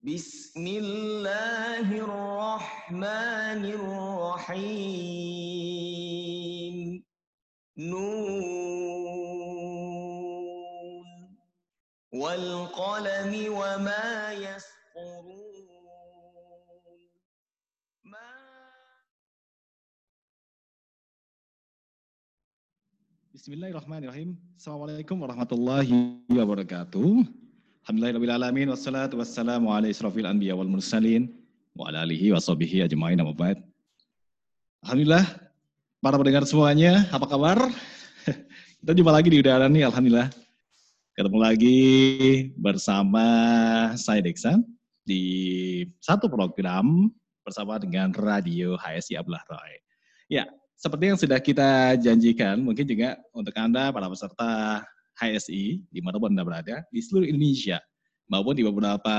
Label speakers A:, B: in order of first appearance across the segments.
A: بسم الله الرحمن الرحيم. نون. والقلم وما يسطرون. ما
B: بسم الله الرحمن الرحيم. السلام عليكم ورحمة الله وبركاته. Alhamdulillahirrahmanirrahim. Wassalatu wassalamu ala. Alhamdulillah, para pendengar semuanya, apa kabar? Kita jumpa lagi di udara nih, Alhamdulillah. Ketemu lagi bersama saya Deksan di satu program bersama dengan Radio HSI Abdullah Roy. Ya, seperti yang sudah kita janjikan, mungkin juga untuk Anda, para peserta HSI, di mana pun Anda berada, di seluruh Indonesia, maupun di beberapa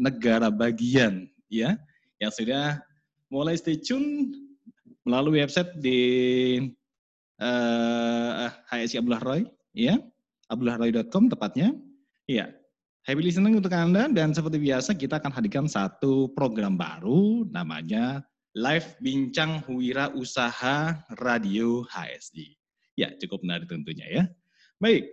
B: negara bagian, ya, yang sudah mulai stay tune melalui website di uh, HSI Abdullah Roy, ya, abdullahroy.com tepatnya. Ya, happy listening untuk Anda, dan seperti biasa kita akan hadirkan satu program baru, namanya Live Bincang Wira Usaha Radio HSI. Ya, cukup menarik tentunya ya. Baik,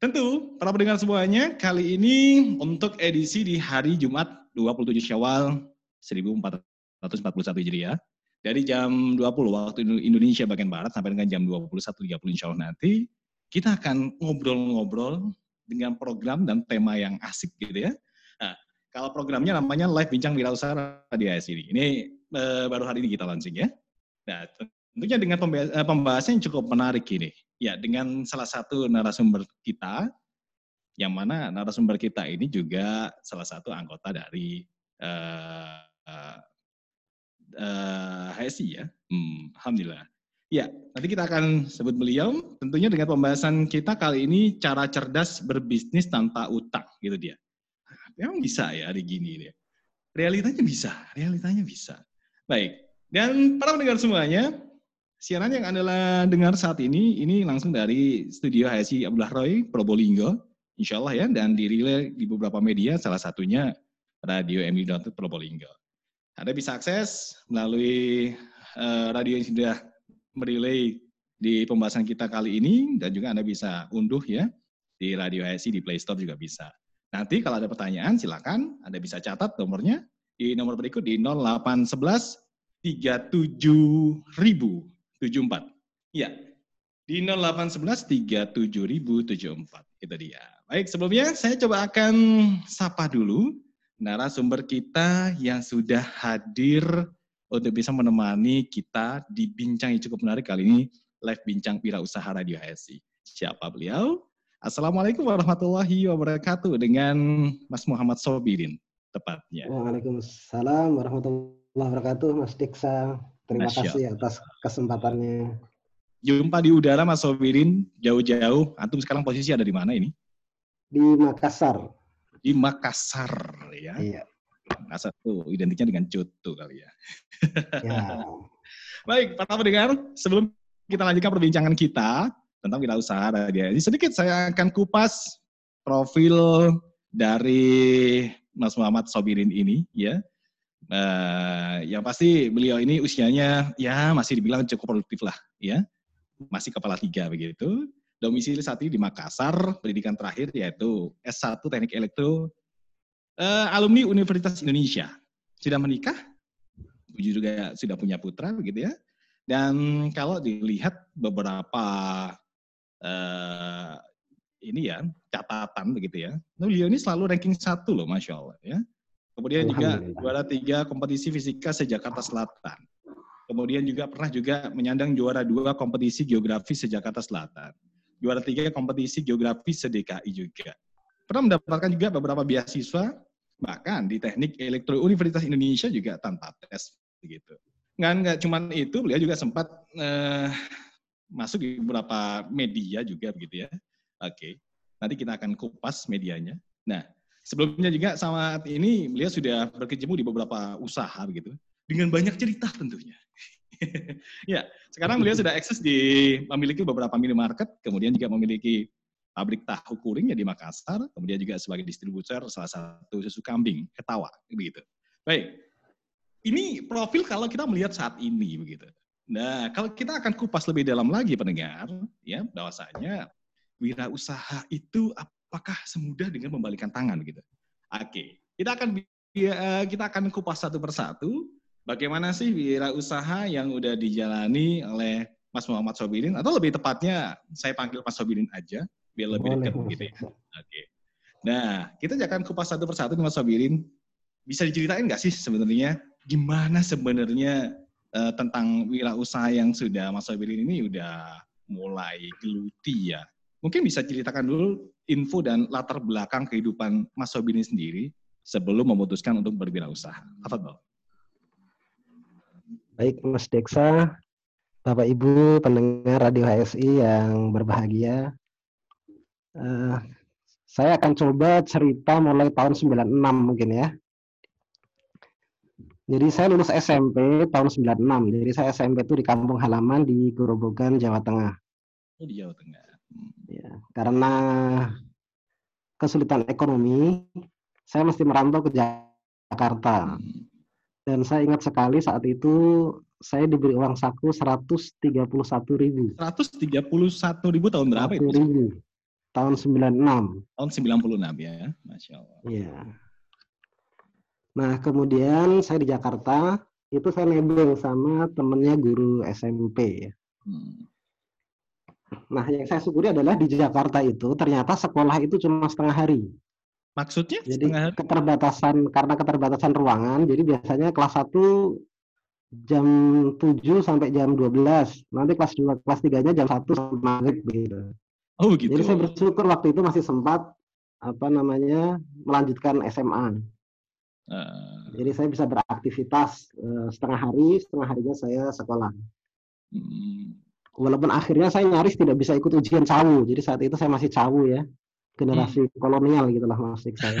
B: tentu para pendengar semuanya, kali ini untuk edisi di hari Jumat 27 Syawal 1441 Hijriah, dari jam 20 waktu Indonesia bagian Barat sampai dengan jam 21.30 insya Allah nanti, kita akan ngobrol-ngobrol dengan program dan tema yang asik gitu ya. Nah, kalau programnya namanya Live Bincang Wira Usaha Radio HSI. Ini uh, baru hari ini kita launching ya. Nah, tentunya dengan pembahasan yang cukup menarik ini. Ya, dengan salah satu narasumber kita, yang mana narasumber kita ini juga salah satu anggota dari uh, uh, uh, HSI ya. Hmm, Alhamdulillah. Ya, nanti kita akan sebut beliau. Tentunya dengan pembahasan kita kali ini cara cerdas berbisnis tanpa utang, gitu dia. Memang bisa ya hari gini dia. Realitanya bisa, realitanya bisa. Baik, dan para pendengar semuanya, siaran yang Anda dengar saat ini, ini langsung dari studio HSI Abdullah Roy, Probolinggo, insya Allah ya, dan dirilai di beberapa media, salah satunya Radio MI Probolinggo. Anda bisa akses melalui uh, radio yang sudah merilai di pembahasan kita kali ini, dan juga Anda bisa unduh ya, di Radio HSI, di Play Store juga bisa. Nanti kalau ada pertanyaan, silakan Anda bisa catat nomornya di nomor berikut di 0811 37074. Ya, di 0811 37074. Itu dia. Baik, sebelumnya saya coba akan sapa dulu narasumber kita yang sudah hadir untuk bisa menemani kita di bincang yang cukup menarik kali ini, live bincang Pira Usaha Radio HSI. Siapa beliau? Assalamualaikum warahmatullahi wabarakatuh dengan Mas Muhammad Sobirin tepatnya.
C: Waalaikumsalam warahmatullahi wabarakatuh Mas Diksa. Terima Masya kasih atas kesempatannya.
B: Jumpa di udara Mas Sobirin jauh-jauh. Antum sekarang posisi ada di mana ini?
C: Di Makassar.
B: Di Makassar ya.
C: Iya.
B: Makassar tuh identiknya dengan cutu kali ya.
C: ya.
B: Baik, para pendengar, sebelum kita lanjutkan perbincangan kita tentang wirausaha dia. Sedikit saya akan kupas profil dari Mas Muhammad Sobirin ini ya. Uh, yang pasti beliau ini usianya ya masih dibilang cukup produktif lah ya. Masih kepala tiga begitu. Domisili saat ini di Makassar, pendidikan terakhir yaitu S1 Teknik Elektro uh, alumni Universitas Indonesia. Sudah menikah, juga sudah punya putra begitu ya. Dan kalau dilihat beberapa uh, ini ya catatan begitu ya. Beliau ini selalu ranking satu loh, masya Allah ya. Kemudian juga juara tiga kompetisi fisika se-Jakarta Selatan. Kemudian juga pernah juga menyandang juara dua kompetisi geografi se-Jakarta Selatan. Juara tiga kompetisi geografi se-DKI juga. Pernah mendapatkan juga beberapa beasiswa, bahkan di teknik elektro Universitas Indonesia juga tanpa tes begitu. Nggak, nggak cuma itu, beliau juga sempat eh, masuk di beberapa media juga begitu ya. Oke, nanti kita akan kupas medianya. Nah, sebelumnya juga saat ini beliau sudah berkecimpung di beberapa usaha begitu, dengan banyak cerita tentunya. ya, sekarang beliau sudah eksis di memiliki beberapa minimarket, kemudian juga memiliki pabrik tahu kuring ya di Makassar, kemudian juga sebagai distributor salah satu susu kambing, ketawa, begitu. Baik, ini profil kalau kita melihat saat ini begitu. Nah, kalau kita akan kupas lebih dalam lagi pendengar, ya bahwasanya wirausaha itu apakah semudah dengan membalikan tangan gitu. Oke, kita akan eh, kita akan kupas satu persatu bagaimana sih wirausaha yang udah dijalani oleh Mas Muhammad Sobirin atau lebih tepatnya saya panggil Mas Sobirin aja biar lebih dekat begitu ya. Oke. Nah, kita akan kupas satu persatu Mas Sobirin. Bisa diceritain nggak sih sebenarnya gimana sebenarnya uh, tentang wirausaha yang sudah Mas Sobirin ini udah mulai geluti ya. Mungkin bisa ceritakan dulu info dan latar belakang kehidupan Mas Sobirin sendiri sebelum memutuskan untuk berwirausaha. Apa
C: Baik, Mas Deksa, Bapak Ibu pendengar Radio HSI yang berbahagia. Uh, saya akan coba cerita mulai tahun 96 mungkin ya. Jadi saya lulus SMP tahun 96. Jadi saya SMP itu di kampung halaman di Grobogan, Jawa Tengah.
B: Oh, di Jawa Tengah.
C: Ya, karena kesulitan ekonomi, saya mesti merantau ke Jakarta. Dan saya ingat sekali saat itu saya diberi uang saku 131 ribu.
B: 131 ribu tahun berapa itu?
C: Ribu. Tahun 96.
B: Tahun 96 ya, Masya Allah.
C: Iya. Nah, kemudian saya di Jakarta, itu saya nebeng sama temennya guru SMP ya. Hmm. Nah, yang saya syukuri adalah di Jakarta itu ternyata sekolah itu cuma setengah hari.
B: Maksudnya?
C: Jadi hari? keterbatasan karena keterbatasan ruangan, jadi biasanya kelas 1 jam 7 sampai jam 12. Nanti kelas 2, kelas 3-nya jam 1 sampai maghrib begitu.
B: Oh, begitu.
C: Jadi saya bersyukur waktu itu masih sempat apa namanya melanjutkan SMA. Uh, Jadi saya bisa beraktivitas uh, setengah hari, setengah harinya saya sekolah. Hmm. Walaupun akhirnya saya nyaris tidak bisa ikut ujian cawu. Jadi saat itu saya masih cawu ya, generasi hmm. kolonial gitulah masih saya.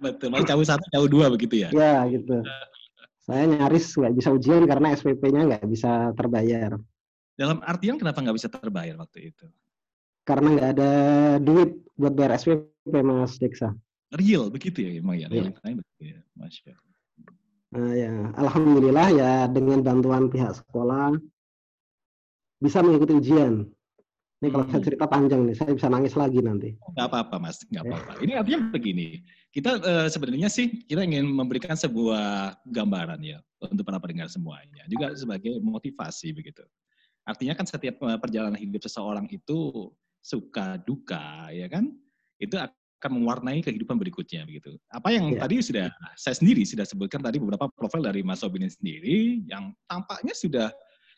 B: Betul, mau cawu satu, cawu dua begitu ya?
C: Ya gitu. saya nyaris nggak bisa ujian karena SPP-nya nggak bisa terbayar.
B: Dalam artian kenapa nggak bisa terbayar waktu itu?
C: Karena nggak ada duit buat bayar SPP Mas Deksa
B: real begitu ya emang ya, ya. ya. Masya
C: Nah, ya, alhamdulillah ya dengan bantuan pihak sekolah bisa mengikuti ujian. Ini kalau hmm. saya cerita panjang nih, saya bisa nangis lagi nanti.
B: Gak apa-apa mas, gak ya. apa-apa. Ini artinya begini, kita uh, sebenarnya sih kita ingin memberikan sebuah gambaran ya untuk para pendengar semuanya, juga sebagai motivasi begitu. Artinya kan setiap eh, perjalanan hidup seseorang itu suka duka, ya kan? Itu akan mewarnai kehidupan berikutnya begitu. Apa yang ya. tadi sudah saya sendiri sudah sebutkan tadi beberapa profil dari Mas Robin sendiri yang tampaknya sudah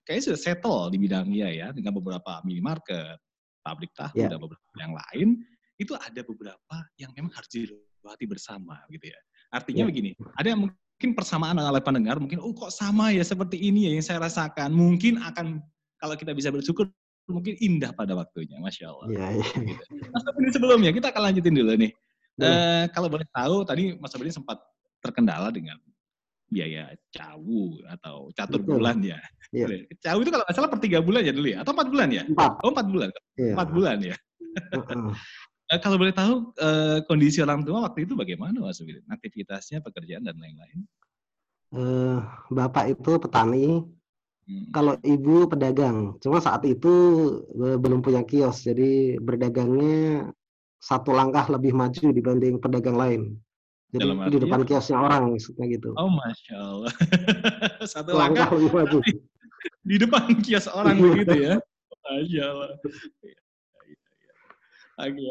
B: kayaknya sudah settle di bidangnya ya dengan beberapa minimarket, pabrik tahu ya. dan beberapa yang lain itu ada beberapa yang memang harus dilewati bersama gitu ya. Artinya ya. begini, ada yang mungkin persamaan oleh pendengar mungkin oh kok sama ya seperti ini ya yang saya rasakan. Mungkin akan kalau kita bisa bersyukur mungkin indah pada waktunya, masya Allah. Iya. iya. Gitu. Mas ini sebelumnya kita akan lanjutin dulu nih. Uh, kalau boleh tahu tadi Mas Abdi sempat terkendala dengan biaya cawu atau catur Betul. bulan ya. Iya. Cawu itu kalau nggak salah per tiga bulan ya dulu ya, atau empat bulan ya?
C: Empat.
B: Oh empat bulan, iya. empat bulan ya. Uh-uh. kalau boleh tahu uh, kondisi orang tua waktu itu bagaimana Mas Abdi? Aktivitasnya, pekerjaan dan lain-lain?
C: Uh, Bapak itu petani, Hmm. Kalau ibu pedagang, cuma saat itu belum punya kios, jadi berdagangnya satu langkah lebih maju dibanding pedagang lain. Jadi Dalam di depan kiosnya orang, maksudnya gitu.
B: Oh, masya Allah.
C: satu langkah, langkah lebih maju.
B: Di depan kios orang begitu ya. Masya Allah.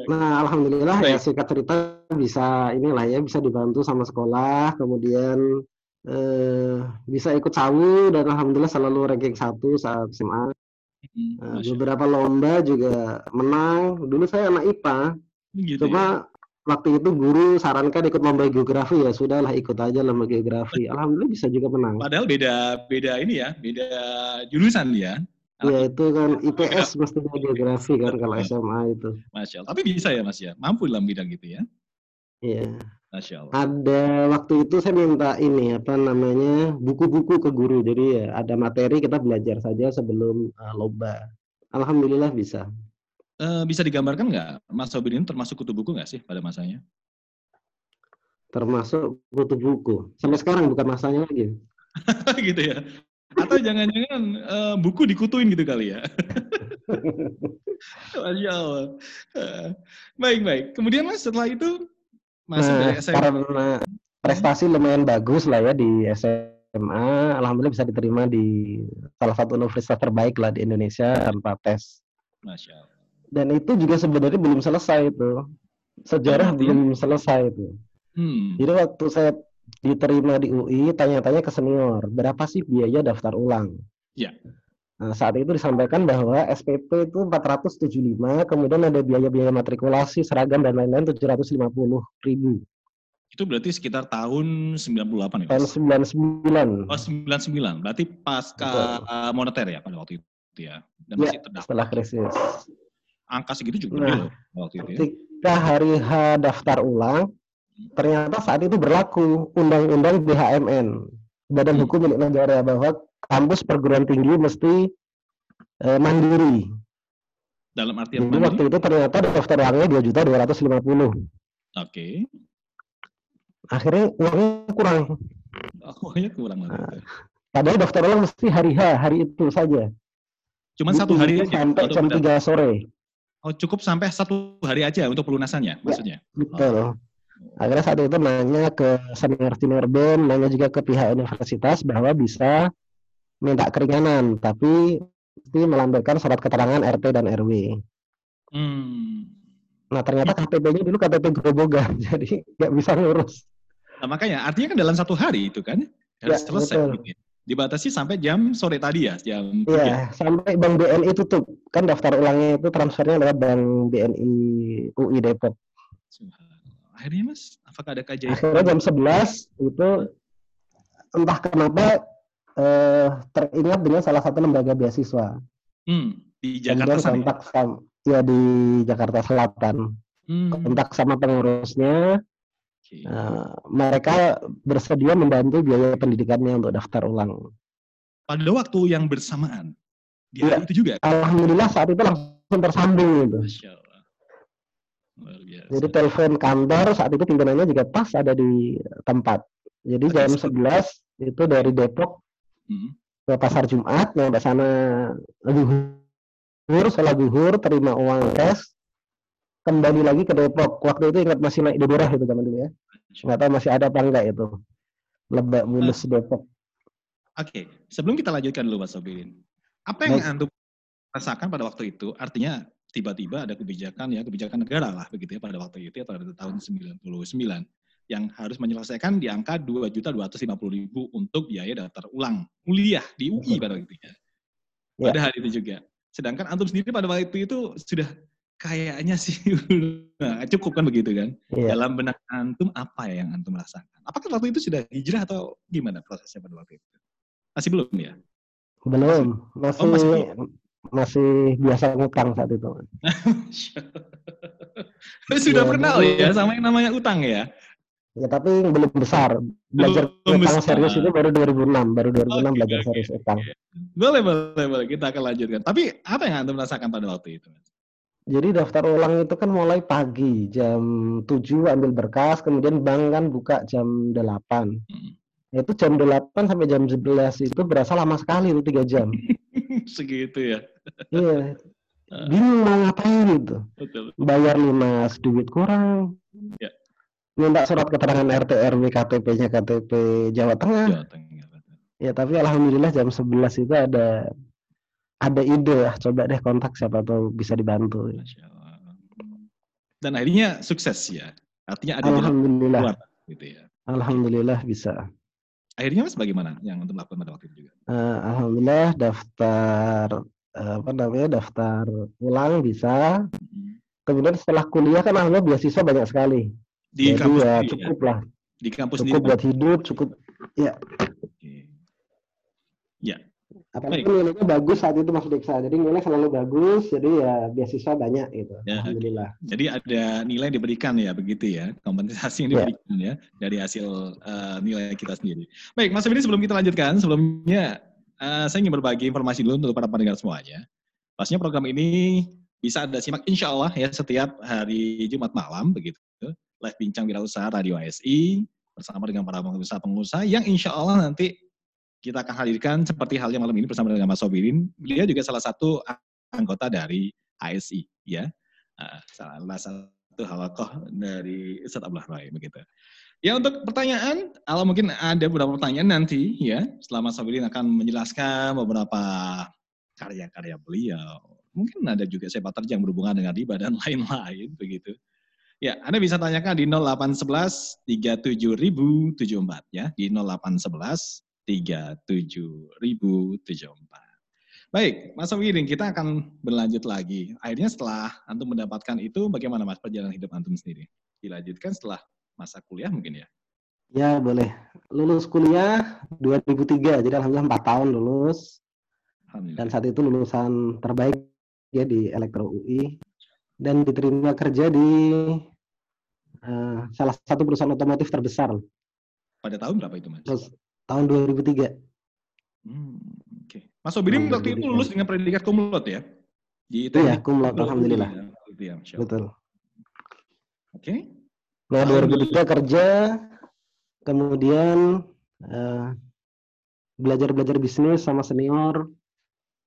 C: Nah, alhamdulillah ya singkat cerita bisa inilah ya bisa dibantu sama sekolah, kemudian eh, bisa ikut sawu dan alhamdulillah selalu ranking satu saat SMA. Hmm, eh, beberapa lomba juga menang. Dulu saya anak IPA. Gitu Cuma ya? Waktu itu guru sarankan ikut lomba geografi ya sudahlah ikut aja lomba geografi. Alhamdulillah bisa juga menang.
B: Padahal beda beda ini ya, beda jurusan ya.
C: Iya itu kan IPS mestinya geografi kan kalau SMA itu.
B: Masya Allah. Tapi bisa ya Mas ya, mampu dalam bidang gitu ya.
C: Iya. Masya Allah. Ada waktu itu saya minta ini apa namanya buku-buku ke guru. Jadi ya ada materi kita belajar saja sebelum uh, lomba. Alhamdulillah bisa.
B: Eh, bisa digambarkan nggak Mas Sobin ini termasuk kutu buku nggak sih pada masanya?
C: Termasuk kutu buku. Sampai sekarang bukan masanya lagi.
B: gitu ya. Atau jangan-jangan eh, buku dikutuin gitu kali ya. Masya Allah. Eh, Baik, baik. Kemudian Mas setelah itu masuk
C: Nah,
B: dari SMA.
C: karena prestasi lumayan bagus lah ya di SMA, alhamdulillah bisa diterima di salah satu universitas terbaik lah di Indonesia tanpa tes.
B: Masya Allah.
C: Dan itu juga sebenarnya belum selesai itu. Sejarah
B: Artinya?
C: belum selesai itu.
B: Hmm.
C: Jadi waktu saya diterima di UI, tanya-tanya ke senior, berapa sih biaya daftar ulang?
B: Ya.
C: Nah, saat itu disampaikan bahwa SPP itu 475, kemudian ada biaya-biaya matrikulasi, seragam, dan lain-lain 750 ribu.
B: Itu berarti sekitar tahun 98 ya,
C: Tahun
B: Mas?
C: 99.
B: Oh, 99. Berarti pasca uh, moneter ya pada waktu itu ya. Dan
C: Ya,
B: masih
C: setelah krisis.
B: Angka segitu juga
C: Nah,
B: waktu itu ya.
C: Ketika hari H daftar ulang, ternyata saat itu berlaku Undang-Undang BHMN, Badan
B: Hmm.
C: Hukum Milik Negara, bahwa kampus perguruan tinggi mesti eh, mandiri.
B: Dalam artian
C: Jadi
B: mandiri.
C: waktu itu ternyata daftar ulangnya 2 juta 250.
B: Oke.
C: Akhirnya uangnya kurang.
B: Oh, ya kurang
C: Nah. Padahal daftar ulang mesti hari H, hari itu saja.
B: Cuman satu hari aja
C: Sampai jam. 3 sore.
B: Oh, cukup sampai satu hari aja untuk pelunasannya maksudnya.
C: Betul. Akhirnya saat itu nanya ke senior-senior BEM, nanya juga ke pihak universitas bahwa bisa minta keringanan, tapi mesti melampirkan surat keterangan RT dan RW.
B: Hmm.
C: Nah ternyata KTP-nya dulu KTP Grobogan, jadi nggak bisa ngurus.
B: Nah, makanya artinya kan dalam satu hari itu kan harus
C: Ya,
B: selesai
C: betul.
B: gitu ya. Dibatasi sampai jam sore tadi ya, jam 3.
C: Iya, sampai Bank BNI tutup. Kan daftar ulangnya itu transfernya lewat Bank BNI UI Depok.
B: Akhirnya Mas, apakah ada kajian?
C: Akhirnya jam 11 itu entah kenapa eh, teringat dengan salah satu lembaga beasiswa.
B: Hmm, di Jakarta
C: Kemudian
B: sana. ya?
C: kontak sama, ya di Jakarta Selatan.
B: Hmm.
C: Kontak sama pengurusnya,
B: Oke.
C: eh, mereka bersedia membantu biaya pendidikannya untuk daftar ulang.
B: Pada waktu yang bersamaan, di
C: Iya.
B: hari itu juga.
C: Alhamdulillah saat itu langsung tersambung gitu.
B: Masya Allah. Luar biasa.
C: Jadi telepon kantor saat itu pimpinannya juga pas ada di tempat. Jadi
B: Oke,
C: jam 11 itu dari Depok
B: Hmm.
C: ke pasar Jumat, nyampe sana zuhur, sholat zuhur, terima uang cash, kembali lagi ke Depok. Waktu itu ingat masih naik di Durah itu zaman dulu ya. Nggak tahu masih ada apa enggak itu. Lebak Bulus Depok.
B: Oke, sebelum kita lanjutkan dulu Mas Sobirin. Apa yang
C: Baik.
B: Antum rasakan pada waktu itu? Artinya tiba-tiba ada kebijakan ya, kebijakan negara lah begitu ya pada waktu itu ya pada tahun 99 yang harus menyelesaikan di angka 2.250.000 untuk biaya daftar ulang kuliah di UI pada waktu itu ya.
C: Ya.
B: Pada hari itu juga. Sedangkan antum sendiri pada waktu itu sudah kayaknya sih nah, cukup kan begitu kan?
C: Iya.
B: Dalam benak antum apa ya yang antum rasakan? Apakah waktu itu sudah hijrah atau gimana prosesnya pada waktu itu? Masih belum ya?
C: Belum, masih
B: Oh, masih
C: masih, biasa ngutang saat itu.
B: Sudah
C: Ya,
B: pernah
C: dulu-
B: ya sama yang namanya utang ya?
C: Ya tapi belum besar. Belajar
B: Belum
C: utang
B: besar.
C: serius itu baru 2006, baru 2006
B: Oke,
C: belajar
B: oke,
C: serius utang.
B: Boleh, boleh, boleh. Kita akan lanjutkan. Tapi apa yang antum rasakan pada waktu itu? Mas?
C: Jadi daftar ulang itu kan mulai pagi jam 7 ambil berkas, kemudian bank kan buka jam 8.
B: Hmm.
C: Itu jam 8 sampai jam 11 itu berasa lama sekali itu 3 jam.
B: Segitu ya.
C: Iya. Bingung mau ngapain gitu.
B: Betul.
C: Bayar lunas, duit kurang.
B: Ya.
C: Minta surat keterangan RT RW KTP-nya KTP Jawa Tengah.
B: Jawa Tengah.
C: Ya tapi alhamdulillah jam 11 itu ada ada ide ya coba deh kontak siapa tahu bisa dibantu.
B: Dan akhirnya sukses ya. Artinya ada
C: Alhamdulillah.
B: keluar gitu ya.
C: Alhamdulillah bisa.
B: Akhirnya mas bagaimana yang antum lakukan pada waktu itu juga?
C: Eh, alhamdulillah daftar eh, apa namanya daftar ulang bisa.
B: Hmm.
C: Kemudian setelah kuliah kan alhamdulillah beasiswa banyak sekali.
B: Di
C: Jadi
B: kampus
C: ya
B: sendiri ya?
C: cukup lah,
B: Di kampus
C: cukup
B: sendiri.
C: buat hidup, cukup.
B: Oke.
C: Apalagi
B: Baik.
C: nilainya bagus saat itu Mas Deksa. Jadi nilai selalu bagus, jadi ya beasiswa banyak gitu.
B: Ya,
C: Alhamdulillah.
B: Jadi ada nilai diberikan ya begitu ya, kompensasi yang
C: Ya.
B: diberikan ya dari hasil eh, nilai kita sendiri. Baik, Mas Febri sebelum kita lanjutkan, sebelumnya eh, saya ingin berbagi informasi dulu untuk para pendengar semuanya. Pastinya program ini bisa Anda simak insya Allah ya setiap hari Jumat malam begitu. Live Bincang Wirausaha Radio ASI bersama dengan para pengusaha-pengusaha yang insya Allah nanti kita akan hadirkan seperti halnya malam ini bersama dengan Mas Sobirin. Beliau juga salah satu anggota dari ASI ya. Uh, salah satu halakoh dari Ustaz Abdullah Rai begitu. Ya untuk pertanyaan, kalau mungkin ada beberapa pertanyaan nanti ya, setelah Mas Sabirin akan menjelaskan beberapa karya-karya beliau. Mungkin ada juga sepak terjang berhubungan dengan riba dan lain-lain begitu. Ya, Anda bisa tanyakan di 0811 37074 ya, di 0811 37074. Baik, Mas Sabirin, kita akan berlanjut lagi. Akhirnya setelah Antum mendapatkan itu, bagaimana Mas perjalanan hidup Antum sendiri? Dilanjutkan setelah masa kuliah mungkin ya?
C: Ya boleh. Lulus kuliah 2003, jadi alhamdulillah 4 tahun lulus. Dan saat itu lulusan terbaik ya di Elektro UI dan diterima kerja di uh, salah satu perusahaan otomotif terbesar.
B: Pada tahun berapa itu mas? Terus,
C: tahun 2003.
B: Hmm, Oke. Okay. Mas Sobirin waktu itu lulus dengan predikat kumlot ya?
C: Di Iya, kumlot, alhamdulillah. Ya, Betul.
B: Oke. Okay.
C: Nah, 2003 kerja, kemudian uh, belajar-belajar bisnis sama senior.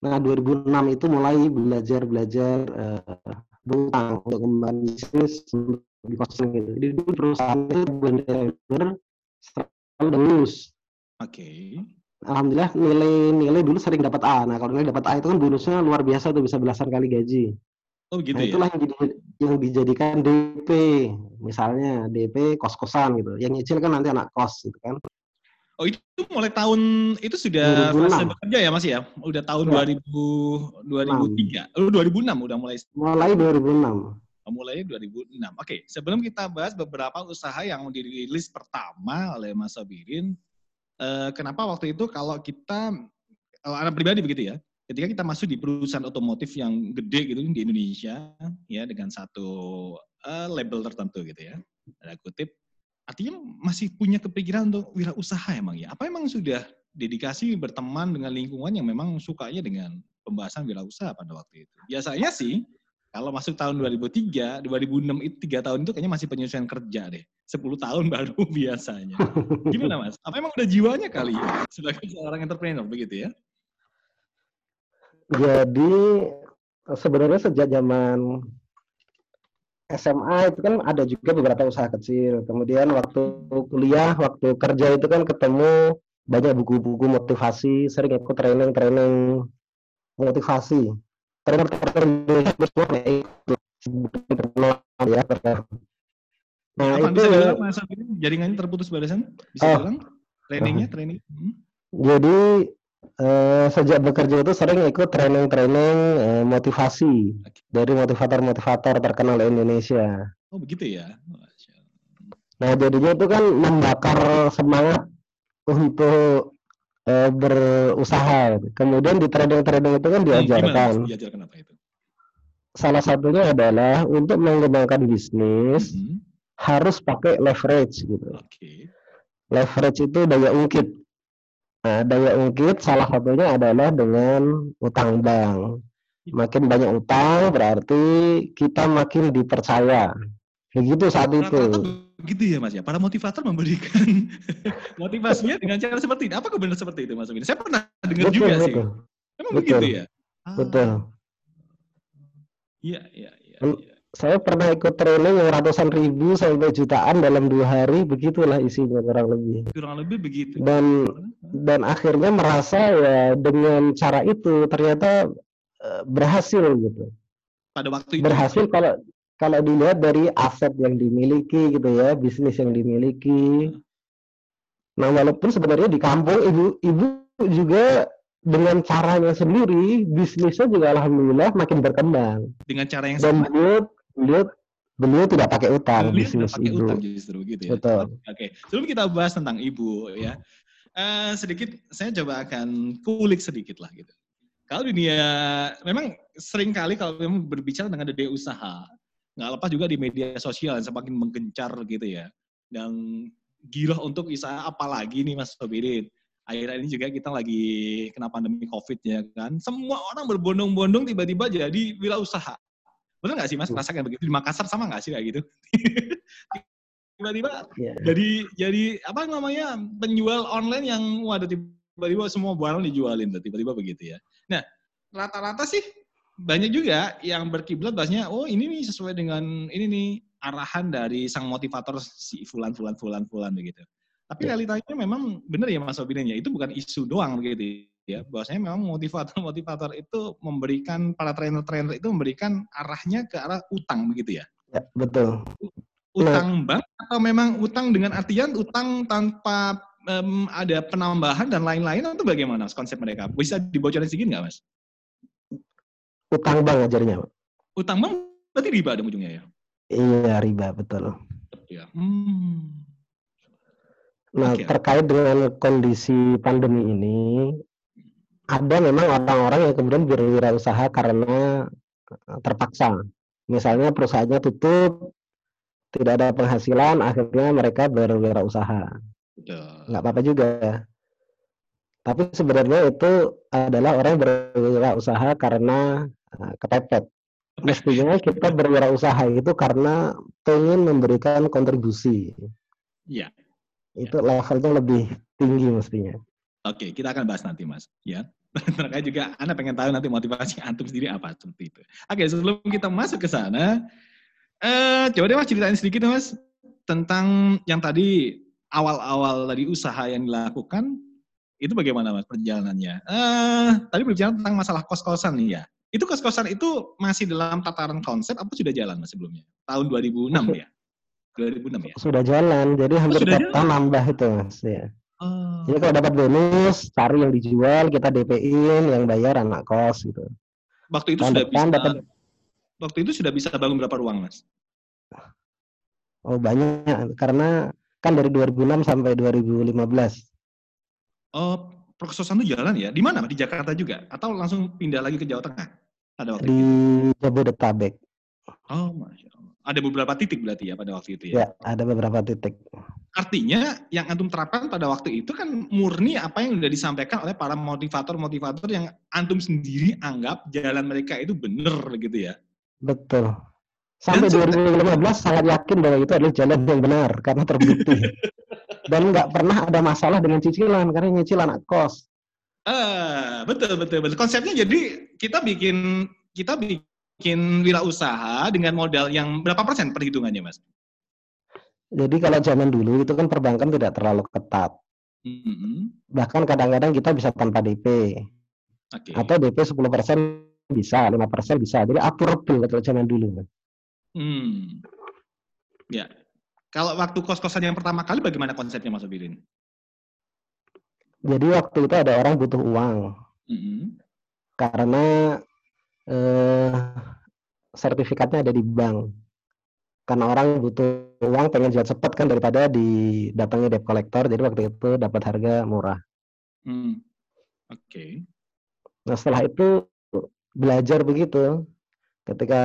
C: Nah, 2006 itu mulai belajar-belajar uh, berutang untuk kembali bisnis di kosan gitu. Jadi dulu perusahaan itu benar-benar selalu lulus.
B: Oke. Okay.
C: Alhamdulillah nilai-nilai dulu sering dapat A. Nah, kalau nilai dapat A itu kan bonusnya luar biasa tuh bisa belasan kali gaji.
B: Oh gitu nah,
C: ya? itulah yang, yang dijadikan DP. Misalnya DP kos-kosan gitu. Yang nyicil kan nanti anak kos gitu kan.
B: Oh itu mulai tahun itu sudah 2006. fase bekerja ya Mas ya? Udah tahun ya. 2000 2003. Oh 2006 udah mulai.
C: Mulai 2006.
B: Oh, mulai 2006. Oke, sebelum kita bahas beberapa usaha yang dirilis pertama oleh Mas Sabirin, eh, kenapa waktu itu kalau kita kalau anak pribadi begitu ya, ketika kita masuk di perusahaan otomotif yang gede gitu di Indonesia ya dengan satu uh, label tertentu gitu ya ada kutip artinya masih punya kepikiran untuk wirausaha emang ya? Apa emang sudah dedikasi berteman dengan lingkungan yang memang sukanya dengan pembahasan wirausaha pada waktu itu? Biasanya sih kalau masuk tahun 2003, 2006 itu tiga tahun itu kayaknya masih penyesuaian kerja deh. 10 tahun baru biasanya. Gimana mas? Apa emang udah jiwanya kali ya sebagai seorang entrepreneur begitu ya?
C: Jadi sebenarnya sejak zaman SMA itu kan ada juga beberapa usaha kecil. Kemudian waktu kuliah, waktu kerja itu kan ketemu banyak buku-buku motivasi, sering ikut training-training motivasi. Semua ya itu
B: ya. Nah, Apa, itu bisa jaringannya terputus barisan? Bisa oh. trainingnya, training. Hmm.
C: Jadi Uh, sejak bekerja itu sering ikut training-training uh, motivasi dari motivator-motivator terkenal Indonesia.
B: Oh begitu ya.
C: Nah jadinya itu kan membakar semangat untuk uh, berusaha. Kemudian di training-training itu kan diajarkan. Hmm, diajarkan apa itu? Salah satunya adalah untuk mengembangkan bisnis mm -hmm. harus pakai leverage gitu. Okay. Leverage itu daya ungkit Nah, daya ungkit salah satunya adalah dengan utang bank. Makin banyak utang berarti kita makin dipercaya. Begitu saat itu.
B: Begitu ya Mas ya. Para motivator memberikan motivasinya dengan cara seperti ini. Apakah benar seperti itu Mas Saya pernah dengar betul, juga betul. sih. Emang betul. begitu ya?
C: Betul.
B: Iya, iya, iya. Ya
C: saya pernah ikut training yang ratusan ribu sampai jutaan dalam dua hari begitulah isinya kurang lebih
B: kurang lebih begitu
C: dan dan akhirnya merasa ya dengan cara itu ternyata uh, berhasil gitu
B: pada waktu itu
C: berhasil kalau kalau dilihat dari aset yang dimiliki gitu ya bisnis yang dimiliki nah walaupun sebenarnya di kampung ibu ibu juga dengan caranya sendiri bisnisnya juga alhamdulillah makin berkembang
B: dengan cara yang
C: dan sama beliau beliau tidak pakai utang
B: beliau tidak pakai ibu. utang justru gitu ya. Betul. Oke, sebelum kita bahas tentang ibu ya, uh, sedikit saya coba akan kulik sedikit lah gitu. Kalau dunia memang sering kali kalau memang berbicara dengan dunia usaha, nggak lepas juga di media sosial yang semakin menggencar gitu ya. Dan gila untuk usaha apalagi nih Mas Sobirin. Akhirnya ini juga kita lagi kena pandemi COVID ya kan. Semua orang berbondong-bondong tiba-tiba jadi wirausaha Betul nggak sih Mas? Rasakan begitu di Makassar sama nggak sih kayak gitu? tiba-tiba
C: Iya.
B: jadi jadi apa namanya penjual online yang waduh tiba-tiba semua barang dijualin tiba-tiba begitu ya. Nah rata-rata sih banyak juga yang berkiblat bahasnya oh ini nih sesuai dengan ini nih arahan dari sang motivator si fulan fulan fulan fulan begitu. Tapi
C: Ya.
B: realitanya memang benar ya Mas Obinin ya itu bukan isu doang begitu ya. Bahwasanya memang motivator-motivator itu memberikan para trainer-trainer itu memberikan arahnya ke arah utang begitu ya
C: Ya, betul.
B: utang bank atau memang utang dengan artian utang tanpa em, ada penambahan dan lain-lain atau bagaimana Mas, konsep mereka? Bisa dibocorin sedikit nggak mas?
C: Utang bank ajarnya. Pak.
B: Utang bank berarti riba ada ujungnya ya?
C: Iya, riba, betul.
B: Ya. Hmm.
C: Nah,
B: Oke.
C: terkait dengan kondisi pandemi ini, ada memang orang-orang yang kemudian berwirausaha karena eh, terpaksa. Misalnya perusahaannya tutup, tidak ada penghasilan, akhirnya mereka berwirausaha. Nggak apa-apa juga. Tapi sebenarnya itu adalah orang yang berwirausaha karena eh, kepepet. Mestinya kita berwirausaha itu karena pengen memberikan kontribusi.
B: Iya.
C: Itu levelnya lebih tinggi mestinya.
B: Oke, kita akan bahas nanti mas. Ya. Terkait juga Anda pengen tahu nanti motivasi antum sendiri apa seperti itu. Oke, sebelum kita masuk ke sana, eh coba deh mas ceritain sedikit mas tentang yang tadi awal-awal dari usaha yang dilakukan itu bagaimana mas perjalanannya? Eh tadi berbicara tentang masalah kos-kosan nih ya. Itu kos-kosan itu masih dalam tataran konsep apa sudah jalan mas sebelumnya? Tahun 2006 ya? 2006 ya?
C: Sudah jalan, jadi hampir
B: sudah
C: tiap tahun nambah itu mas. Ya.
B: Oh,
C: Jadi kalau dapat bonus, cari yang dijual, kita DP-in, yang bayar anak kos gitu.
B: waktu itu sudah bisa
C: dapat
B: waktu itu sudah bisa bangun berapa ruang mas?
C: oh banyak karena kan dari 2006 sampai 2015
B: Oh, perkososan itu jalan ya? Di mana? Di Jakarta juga? Atau langsung pindah lagi ke Jawa Tengah? Pada waktu
C: di
B: itu?
C: Jabodetabek.
B: Oh, Masya Allah. Ada beberapa titik berarti ya pada waktu itu ya?
C: Ya, ada beberapa titik.
B: Artinya yang antum terapkan pada waktu itu kan murni apa yang sudah disampaikan oleh para motivator-motivator yang antum sendiri anggap jalan mereka itu benar begitu ya?
C: Betul. Sampai
B: Dan
C: 2015 sangat yakin bahwa itu adalah jalan yang benar karena terbukti. Dan nggak pernah ada masalah dengan cicilan karena nyicil anak kos.
B: Ah, betul betul betul. Konsepnya jadi kita bikin kita bikin wirausaha dengan modal yang berapa persen perhitungannya, Mas?
C: Jadi kalau zaman dulu itu kan perbankan tidak terlalu ketat.
B: Mhm.
C: Bahkan kadang-kadang kita bisa tanpa DP.
B: Oke.
C: Atau DP 10% bisa, 5% bisa. Jadi aturable kalau zaman dulu.
B: Hmm. Ya. Kalau waktu kos-kosan yang pertama kali bagaimana konsepnya Mas Obirin?
C: Jadi waktu itu ada orang butuh uang.
B: Mhm.
C: karena eh, sertifikatnya ada di bank. Karena orang butuh uang pengen jual cepat kan daripada didatangi debt collector, jadi waktu itu dapat harga murah.
B: Hmm. Oke.
C: Nah setelah itu belajar begitu. Ketika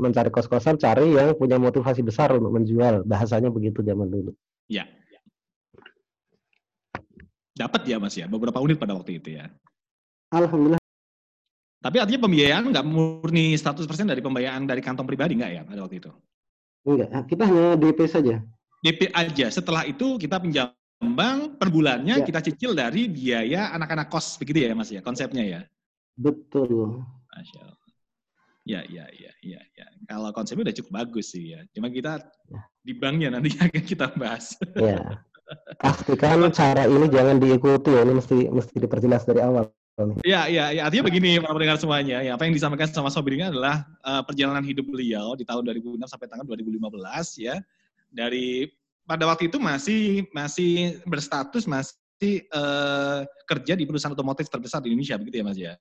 C: mencari kos-kosan, cari yang punya motivasi besar untuk menjual. Bahasanya begitu zaman dulu.
B: Ya. Dapat ya Mas ya, beberapa unit pada waktu itu ya.
C: Alhamdulillah
B: Tapi artinya pembiayaan nggak murni 100% dari pembiayaan dari kantong pribadi nggak ya pada waktu itu?
C: enggak. Kita hanya DP saja.
B: DP aja. Setelah itu kita pinjam bank per bulannya
C: Ya.
B: kita cicil dari biaya anak-anak kos begitu ya Mas ya konsepnya ya.
C: Betul.
B: Masya Allah. Ya, ya, ya, ya, ya. Kalau konsepnya udah cukup bagus sih ya. Cuma kita di banknya nanti akan kita bahas.
C: Ya. Pastikan cara ini jangan diikuti ya. Ini mesti mesti diperjelas dari awal.
B: Ya, ya, ya. Artinya begini, para pendengar semuanya. Ya, apa yang disampaikan sama Sobir ini adalah eh, perjalanan hidup beliau di tahun 2006 sampai tahun 2015 ya. Dari pada waktu itu masih masih berstatus masih eh, kerja di perusahaan otomotif terbesar di Indonesia begitu ya Mas ya.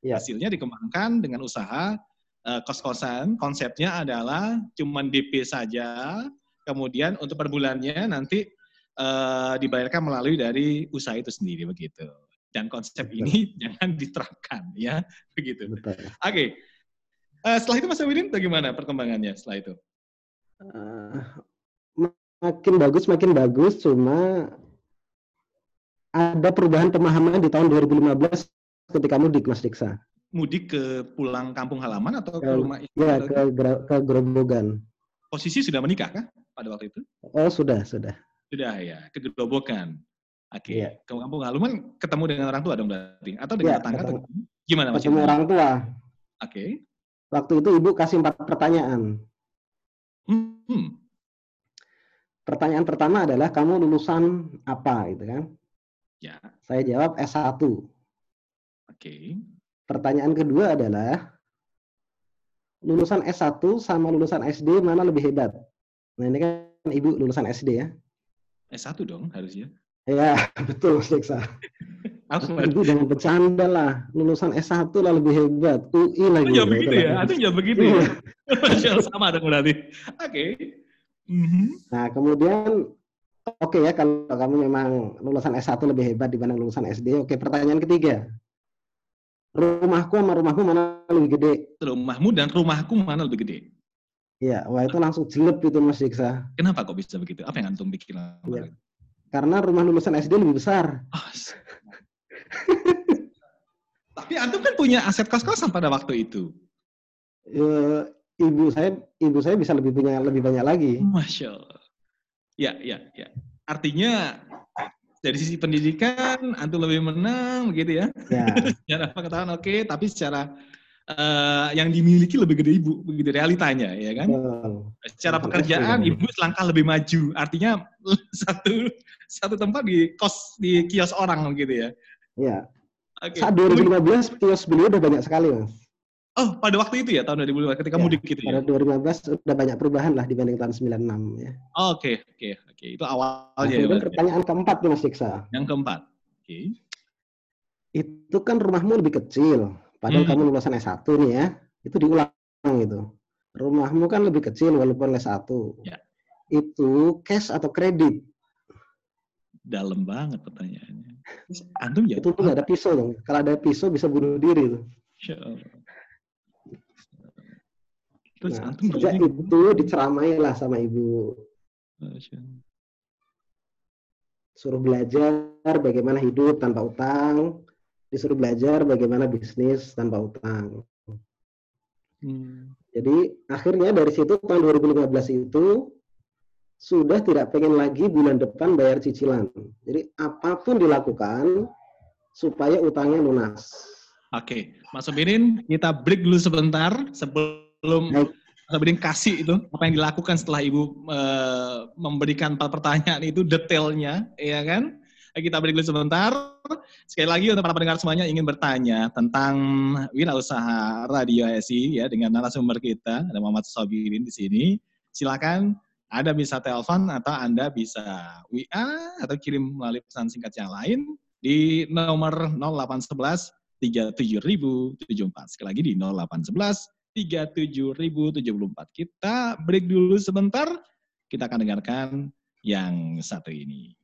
C: Ya.
B: Hasilnya dikembangkan dengan usaha eh, kos-kosan. Konsepnya adalah cuman DP saja. Kemudian untuk per bulannya nanti eh, dibayarkan melalui dari usaha itu sendiri begitu. Dan konsep ini jangan diterapkan ya begitu.
C: Betul.
B: Oke. Eh, setelah itu Mas Awidin bagaimana perkembangannya setelah itu?
C: Eh, makin bagus makin bagus cuma ada perubahan pemahaman di tahun 2015 ketika mudik Mas Diksa.
B: mudik ke pulang kampung halaman atau ke
C: Ke-
B: rumah istri?
C: Ya, ke, ke Grobogan.
B: Posisi sudah menikah kah pada waktu itu?
C: Oh, sudah, sudah.
B: Sudah ya, ke Gerobokan. Oke,
C: Iya.
B: ke kampung halaman ketemu dengan orang tua dong berarti atau dengan
C: Iya,
B: tetangga atau gimana Mas?
C: Ketemu orang tua.
B: Oke.
C: Waktu itu ibu kasih empat pertanyaan.
B: Hmm, hmm.
C: Pertanyaan pertama adalah kamu lulusan apa gitu kan?
B: Ya,
C: Saya jawab S1.
B: Oke.
C: Pertanyaan kedua adalah lulusan S1 sama lulusan SD mana lebih hebat? Nah, ini kan ibu lulusan SD ya.
B: S1 dong harusnya.
C: Ya, betul Mas.
B: Apa?
C: Ibu jangan bercanda lah. Lulusan S1 lah lebih hebat. UI lagi.
B: Itu jawab begitu
C: itu
B: ya? Itu jawab begitu ya? Allah, sama dong berarti. Oke. Mhm.
C: Nah, kemudian oke ya kalau kamu memang lulusan S1 lebih hebat dibanding lulusan SD. Oke, pertanyaan ketiga. Rumahku sama rumahmu mana lebih gede?
B: Rumahmu dan rumahku mana lebih gede?
C: Ya, wah itu langsung jelek itu Mas Diksa.
B: Kenapa kok bisa begitu? Apa yang antum bikin?
C: Iya. Karena rumah lulusan SD lebih besar.
B: S- Tapi antum kan punya aset kos-kosan pada waktu itu.
C: Eh, ibu saya ibu saya bisa lebih punya lebih banyak lagi.
B: Masya Allah. Ya, ya, ya. Artinya dari sisi pendidikan antum lebih menang begitu ya.
C: Ya,
B: Secara pengetahuan oke, tapi secara eh, yang dimiliki lebih gede ibu, begitu realitanya ya kan.
C: betul.
B: Secara pekerjaan ibu selangkah lebih maju. Artinya satu satu tempat di kos di kios orang gitu ya.
C: Ya.
B: Oke.
C: Saat 2015 kios beliau udah banyak sekali, Mas.
B: Oh, pada waktu itu ya tahun 2015 ketika
C: Ya,
B: mudik gitu ya.
C: Pada 2015 udah banyak perubahan lah dibanding tahun 96 ya.
B: Oh, Oke, oke, oke. Itu
C: Nah,
B: awalnya ya.
C: kemudian
B: berarti.
C: pertanyaan keempat nih Mas Diksa.
B: Yang keempat. Oke.
C: Itu kan rumahmu lebih kecil. Padahal
B: Hmm.
C: kamu lulusan S1 nih ya. Itu diulang gitu. Rumahmu kan lebih kecil walaupun S1.
B: Ya.
C: Itu cash atau kredit?
B: Dalam banget pertanyaannya. Antum ya?
C: Itu tuh nggak ada pisau dong. Kalau ada pisau bisa bunuh diri tuh.
B: Allah. Terus
C: Nah,
B: antum
C: sejak itu diceramai lah sama ibu.
B: Masya.
C: Suruh belajar bagaimana hidup tanpa utang. Disuruh belajar bagaimana bisnis tanpa utang.
B: Hmm.
C: Jadi akhirnya dari situ tahun 2015 itu sudah tidak pengen lagi bulan depan bayar cicilan. Jadi apa pun dilakukan supaya utangnya lunas.
B: Oke, Mas Sobirin, kita break dulu sebentar sebelum
C: Baik.
B: Mas Sobirin kasih itu apa yang dilakukan setelah Ibu eh, memberikan empat pertanyaan itu detailnya, ya kan? Kita break dulu sebentar. Sekali lagi untuk para pendengar semuanya ingin bertanya tentang wirausaha Radio SI ya dengan narasumber kita ada Muhammad Sobirin di sini. Silakan Anda bisa telepon atau Anda bisa WA atau kirim melalui pesan singkat yang lain di nomor 0811 37074. Sekali lagi di 0811 37.074. Kita break dulu sebentar, kita akan dengarkan yang satu ini.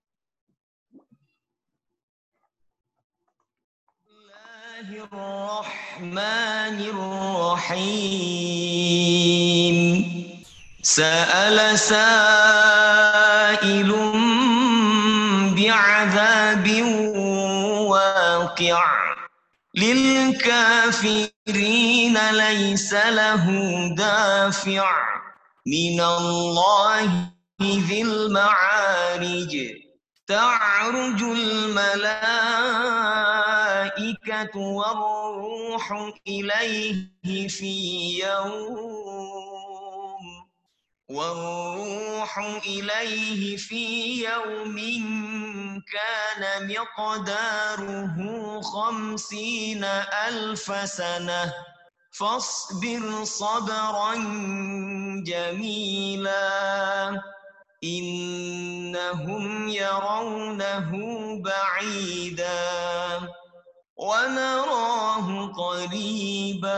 A: Bismillahirrahmanirrahim. Sa'ala sa'ilum bi'adzabin waqi' lil kafirin للكافرين ليس له دافع. من الله ذي المعارج. تعرج الملائكة والروح إليه في يوم والروح إليه في يوم كان مقداره خمسين ألف سنة. فاصبر صبرا جميلا. إنهم يرونه بعيدا. ونراه قريبا.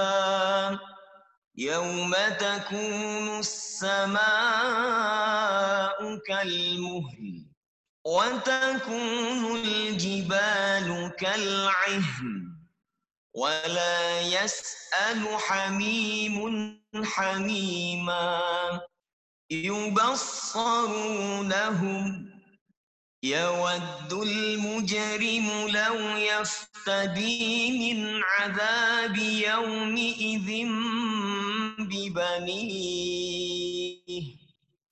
A: يوم تكون السماء كالمهل وتكون الجبال كالعهن ولا يسأل حميم حميما يبصرونهم يود المجرم لو يفتدي من عذاب يومئذ ببنيه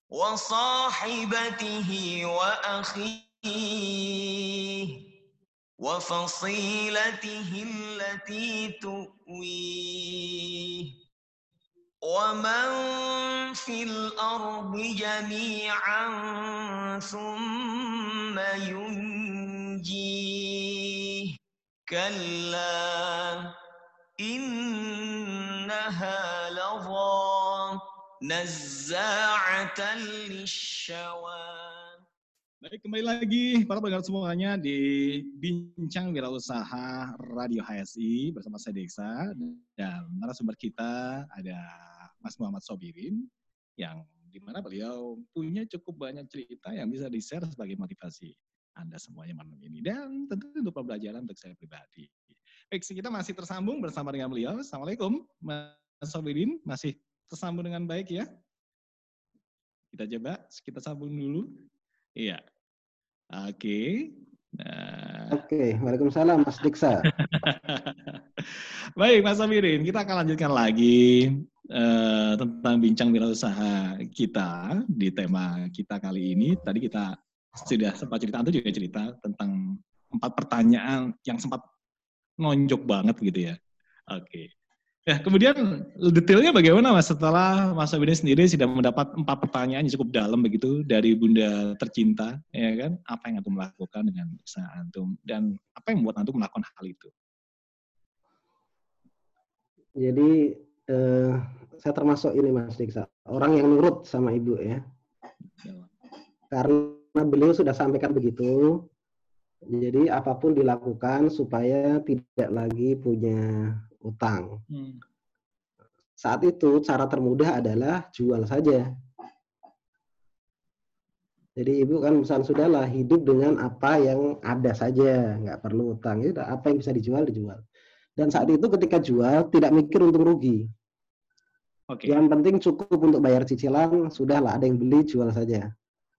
A: وصاحبته وأخيه وفصيلته التي تؤويه ومن في الأرض جميعا ثم ينجيه كلا إنها لظى نزاعة للشوى
B: Baik, kembali lagi para pendengar semuanya di Bincang Wirausaha Radio HSI bersama saya Deksa dan narasumber kita ada Mas Muhammad Sobirin yang di mana beliau punya cukup banyak cerita yang bisa di-share sebagai motivasi Anda semuanya malam ini dan tentu untuk pembelajaran untuk saya pribadi. Baik, kita masih tersambung bersama dengan beliau. Assalamualaikum, Mas Sobirin. Masih tersambung dengan baik ya? Kita coba, kita sambung dulu. Iya. Oke.
C: Nah. Oke, Waalaikumsalam Mas Diksa.
B: Baik, Mas Amirin, kita akan lanjutkan lagi uh, tentang bincang wirausaha kita di tema kita kali ini. Tadi kita sudah sempat cerita, itu juga cerita tentang empat pertanyaan yang sempat nonjok banget gitu ya. Oke. Ya, kemudian detailnya bagaimana Mas setelah Mas Abidin sendiri sudah mendapat empat pertanyaan yang cukup dalam begitu dari Bunda tercinta, ya kan? Apa yang antum lakukan dengan usaha antum dan apa yang membuat antum melakukan hal itu?
C: Jadi eh, saya termasuk ini Mas Diksa, orang yang nurut sama ibu ya. Karena beliau sudah sampaikan begitu, jadi apa pun dilakukan supaya tidak lagi punya utang. Hmm. Saat itu cara termudah adalah jual saja. Jadi ibu kan pesan sudahlah hidup dengan apa yang ada saja, nggak perlu utang. Itu apa yang bisa dijual dijual. Dan saat itu ketika jual tidak mikir untung rugi. Okay. Yang penting cukup untuk bayar cicilan, sudahlah ada yang beli jual saja.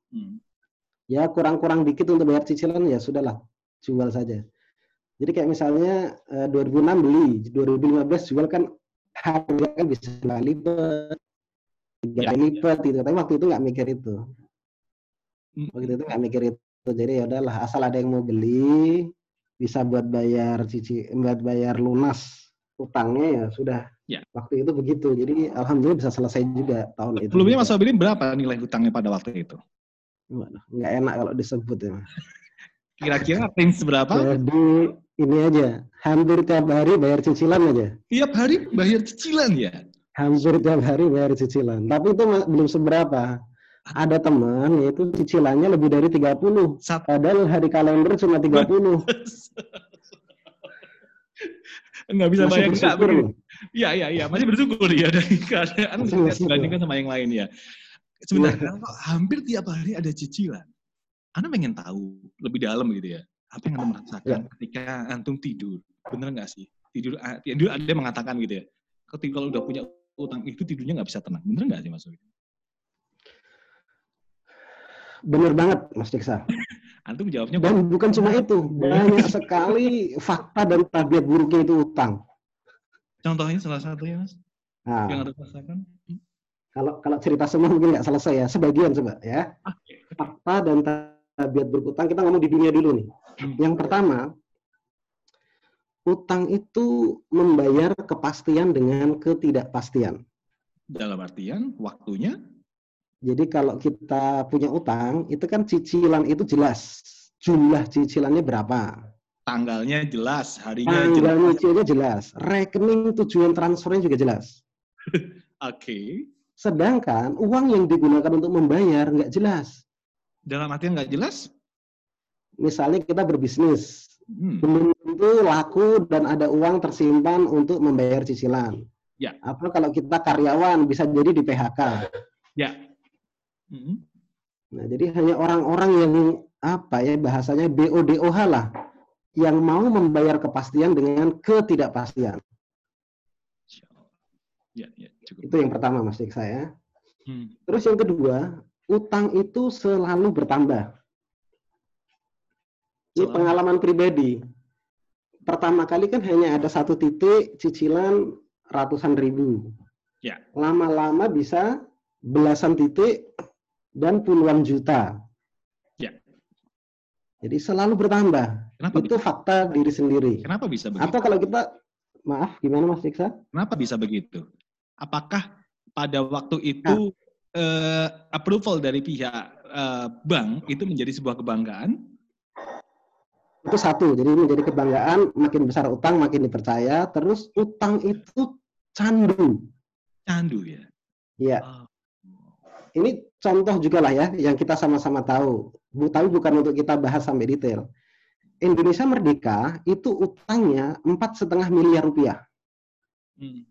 C: Hmm. Ya kurang-kurang dikit untuk bayar cicilan ya sudahlah jual saja. Jadi kayak misalnya 2006 eh, beli, 2015 jual kan harga kan bisa dua lipat, tiga ya, lipat gitu. Tapi waktu itu nggak mikir itu. Waktu itu nggak mikir itu. Jadi ya udahlah, asal ada yang mau beli, bisa buat bayar cici, buat bayar lunas utangnya ya sudah. Ya. Waktu itu begitu. Jadi alhamdulillah bisa selesai juga tahun itu.
B: Sebelumnya Mas Wabilin berapa nilai utangnya pada waktu itu?
C: Nggak enak kalau disebut ya.
B: Kira-kira range berapa?
C: Jadi ini aja, hampir tiap hari bayar cicilan aja.
B: Tiap hari bayar cicilan ya?
C: Hampir tiap hari bayar cicilan. Tapi itu belum seberapa. Ada teman yaitu cicilannya lebih dari 30. Sat Padahal hari kalender cuma 30.
B: Enggak bisa bayar enggak Iya, iya, iya. Masih bersyukur ya dari keadaan dibandingkan sama yang lain ya. Sebenarnya iya. hampir tiap hari ada cicilan. Anda pengen tahu lebih dalam gitu ya apa yang anda merasakan ya. ketika antum tidur? Bener nggak sih? Tidur ah, tidur ada yang mengatakan gitu ya ketika kalau udah punya utang itu tidurnya nggak bisa tenang. Bener nggak sih mas
C: bener banget mas Diksa.
B: Antum jawabnya
C: dan bukan cuma itu banyak sekali fakta dan tabiat buruknya itu utang.
B: Contohnya salah satunya mas? Nah, yang anda rasakan?
C: Hmm? kalau kalau cerita semua mungkin nggak selesai ya sebagian coba ya. Fakta dan tabiat berutang kita ngomong di dunia dulu nih Hmm. Yang pertama, utang itu membayar kepastian dengan ketidakpastian.
B: Dalam artian waktunya?
C: Jadi kalau kita punya utang, itu kan cicilan itu jelas. Jumlah cicilannya berapa?
B: Tanggalnya jelas, harinya
C: Tanggal jelas. jelas. Rekening tujuan transfernya juga jelas.
B: Oke. okay.
C: Sedangkan uang yang digunakan untuk membayar nggak jelas.
B: Dalam artian nggak jelas?
C: misalnya kita berbisnis, hmm. belum tentu laku dan ada uang tersimpan untuk membayar cicilan. Ya. Atau kalau kita karyawan bisa jadi di PHK.
B: Ya. Hmm.
C: Nah, jadi hanya orang-orang yang apa ya bahasanya BODOH lah yang mau membayar kepastian dengan ketidakpastian. Ya, ya, cukup. Itu yang pertama Mas Dik saya. Hmm. Terus yang kedua, utang itu selalu bertambah. Ini pengalaman pribadi. Pertama kali kan hanya ada satu titik cicilan ratusan ribu.
B: Ya.
C: Lama-lama bisa belasan titik dan puluhan juta.
B: Ya.
C: Jadi selalu bertambah.
B: Kenapa
C: Itu
B: bisa?
C: fakta diri sendiri.
B: Kenapa bisa begitu?
C: Atau kalau kita maaf gimana Mas Diksa?
B: Kenapa bisa begitu? Apakah pada waktu itu eh, approval dari pihak eh, bank itu menjadi sebuah kebanggaan?
C: Itu satu. Jadi menjadi kebanggaan makin besar utang makin dipercaya. Terus utang itu candu.
B: Candu ya.
C: Ya.
B: Oh.
C: Ini contoh juga lah ya yang kita sama-sama tahu. Bu, tapi bukan untuk kita bahas sampai detail. Indonesia merdeka itu utangnya empat setengah miliar rupiah.
B: Hmm.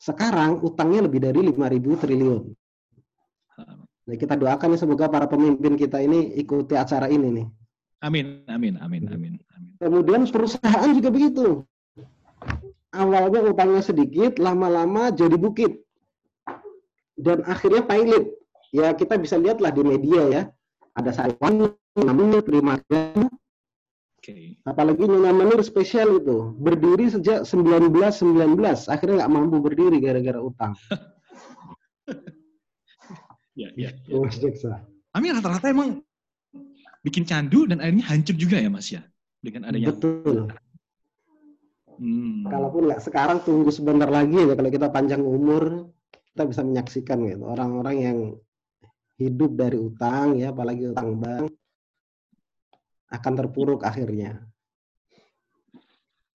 C: Sekarang utangnya lebih dari 5.000 triliun. Nah, kita doakan ya semoga para pemimpin kita ini ikuti acara ini nih.
B: Amin, amin, amin, amin, amin.
C: Kemudian perusahaan juga begitu. Awalnya utangnya sedikit, lama-lama jadi bukit. Dan akhirnya pilot. Ya kita bisa lihatlah di media ya. Ada Saiwan, namanya Prima
B: Oke.
C: apalagi Nyonya Menir spesial itu berdiri sejak 1919 akhirnya nggak mampu berdiri gara-gara utang
B: Ya, ya, ya.
C: Mas Jeksa.
B: Kami rata-rata emang bikin candu dan akhirnya hancur juga ya Mas ya dengan adanya.
C: betul
B: Hmm.
C: kalaupun nggak sekarang tunggu sebentar lagi ya kalau kita panjang umur kita bisa menyaksikan gitu orang-orang yang hidup dari utang ya apalagi utang bank akan terpuruk akhirnya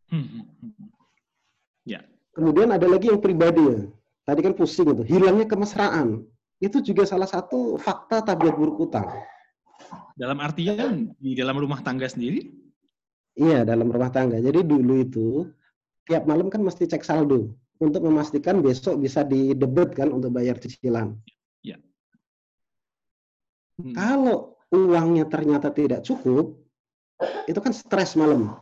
B: Hmm, hmm, hmm. Ya,
C: kemudian ada lagi yang pribadi ya tadi kan pusing itu hilangnya kemesraan itu juga salah satu fakta tabiat buruk utang
B: dalam artian di dalam rumah tangga sendiri.
C: Iya, dalam rumah tangga. Jadi dulu itu tiap malam kan mesti cek saldo untuk memastikan besok bisa didebet kan untuk bayar cicilan.
B: Hmm.
C: Kalau uangnya ternyata tidak cukup, itu kan stres malam.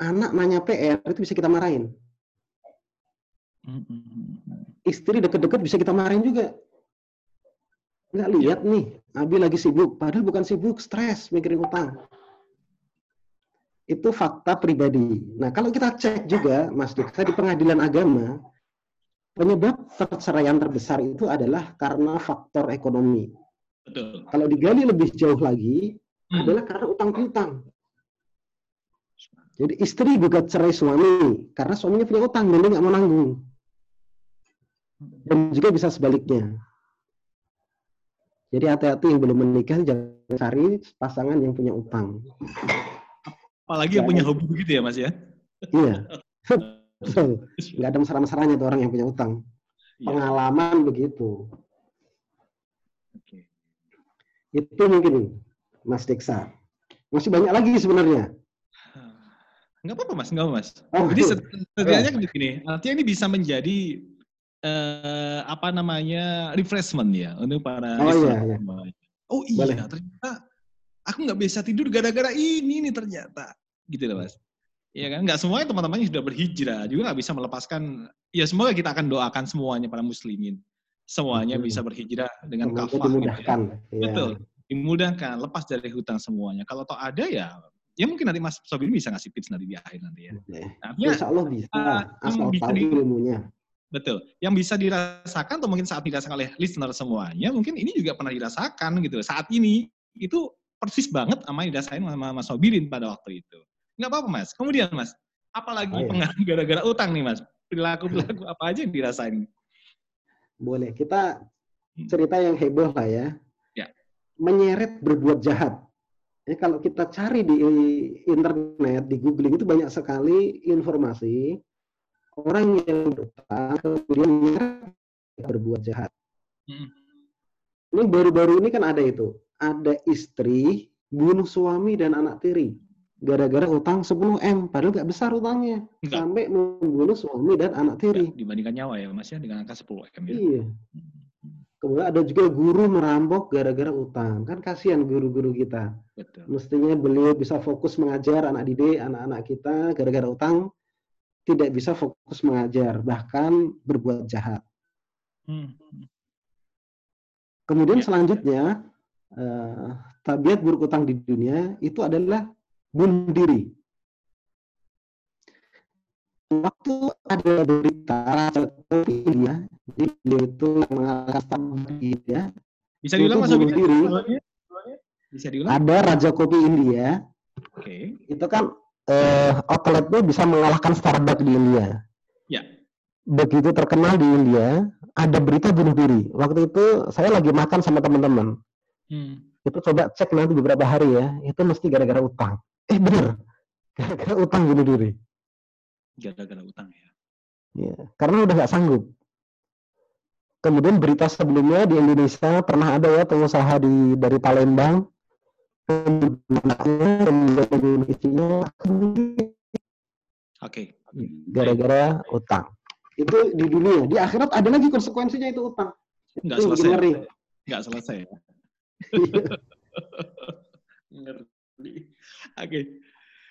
C: Anak nanya PR itu bisa kita marahin.
B: Hmm, hmm, hmm.
C: Istri deket-deket bisa kita marahin juga. Nggak lihat nih, Abi lagi sibuk. Padahal bukan sibuk, stres mikirin utang. Itu fakta pribadi. Nah, kalau kita cek juga, Mas Diksa, di pengadilan agama, penyebab perceraian terbesar itu adalah karena faktor ekonomi.
B: Betul.
C: Kalau digali lebih jauh lagi,
B: Hmm.
C: adalah karena utang piutang. Jadi istri gugat cerai suami karena suaminya punya utang dan dia nggak mau nanggung. Dan juga bisa sebaliknya. Jadi hati-hati yang belum menikah jangan cari pasangan yang punya utang.
B: Apalagi yang punya hobi begitu ya Mas ya.
C: Iya. Betul. Nggak ada mesra-mesranya tuh orang yang punya utang.
B: Iya.
C: Pengalaman begitu.
B: Oke.
C: Itu mungkin Mas Diksa. Masih banyak lagi sebenarnya.
B: Enggak apa-apa Mas, enggak apa Mas.
C: Oh,
B: Jadi set- setidaknya begini, artinya ini bisa menjadi eh, apa namanya refreshment ya untuk para
C: Oh, iya, iya.
B: Oh iya,
C: Boleh.
B: ternyata aku nggak bisa tidur gara-gara ini nih ternyata, gitu loh Mas. Iya kan, nggak semuanya teman-temannya sudah berhijrah juga nggak bisa melepaskan. Ya semoga kita akan doakan semuanya para muslimin, semuanya
C: Betul.
B: bisa berhijrah dengan kafah. gitu ya.
C: Iya.
B: Betul, dimudahkan, lepas dari hutang semuanya. Kalau toh ada ya, ya mungkin nanti Mas Sobir bisa ngasih tips nanti di akhir nanti ya.
C: Oke.
B: Artinya
C: Insya Allah bisa.
B: ah,
C: Asal tahu ilmunya.
B: Betul. Yang bisa dirasakan atau mungkin saat dirasakan oleh listener semuanya, mungkin ini juga pernah dirasakan gitu. Saat ini itu persis banget sama yang dirasain sama Mas Sobirin pada waktu itu. Nggak apa-apa Mas. Kemudian Mas, apalagi
C: Oh, iya.
B: pengaruh gara-gara utang nih Mas? Perilaku-perilaku apa aja yang dirasain?
C: Boleh. Kita cerita yang heboh lah ya.
B: Ya.
C: Menyeret berbuat jahat. Jadi kalau kita cari di internet, di googling itu banyak sekali informasi orang yang berutang kemudian berbuat jahat.
B: Hmm.
C: Ini baru-baru ini kan ada itu. Ada istri bunuh suami dan anak tiri gara-gara utang 10 M, padahal nggak besar utangnya,
B: Enggak.
C: sampai membunuh suami dan anak tiri.
B: Dibandingkan nyawa ya Mas ya, dengan angka 10 M ya.
C: Iya. Kemudian ada juga guru merampok gara-gara utang. Kan kasihan guru-guru kita.
B: Betul.
C: Mestinya beliau bisa fokus mengajar anak didik, anak-anak kita gara-gara utang tidak bisa fokus mengajar, bahkan berbuat jahat.
B: Hmm.
C: Kemudian
B: Ya.
C: selanjutnya uh, tabiat berutang di dunia itu adalah bunuh diri. Waktu ada berita India, jadi beliau itu mengalahkan India.
B: Bisa diulang mas
C: bunuh diri.
B: Bisa diulang.
C: Ada Raja Kopi India.
B: Oke. Okay.
C: Itu kan uh, outletnya bisa mengalahkan Starbucks di India.
B: Ya.
C: Begitu terkenal di India, ada berita bunuh diri. Waktu itu saya lagi makan sama teman-teman. Hmm. Itu coba cek nanti beberapa hari ya, itu mesti gara-gara utang. Eh bener, gara-gara utang bunuh diri.
B: Gara-gara utang ya.
C: Ya, karena udah nggak sanggup. Kemudian berita sebelumnya di Indonesia pernah ada ya pengusaha di dari Palembang
B: Oke.
C: Gara-gara utang. Itu di dunia. Di akhirat ada lagi konsekuensinya itu utang.
B: Enggak selesai. Enggak selesai ya. Ngerti. Oke.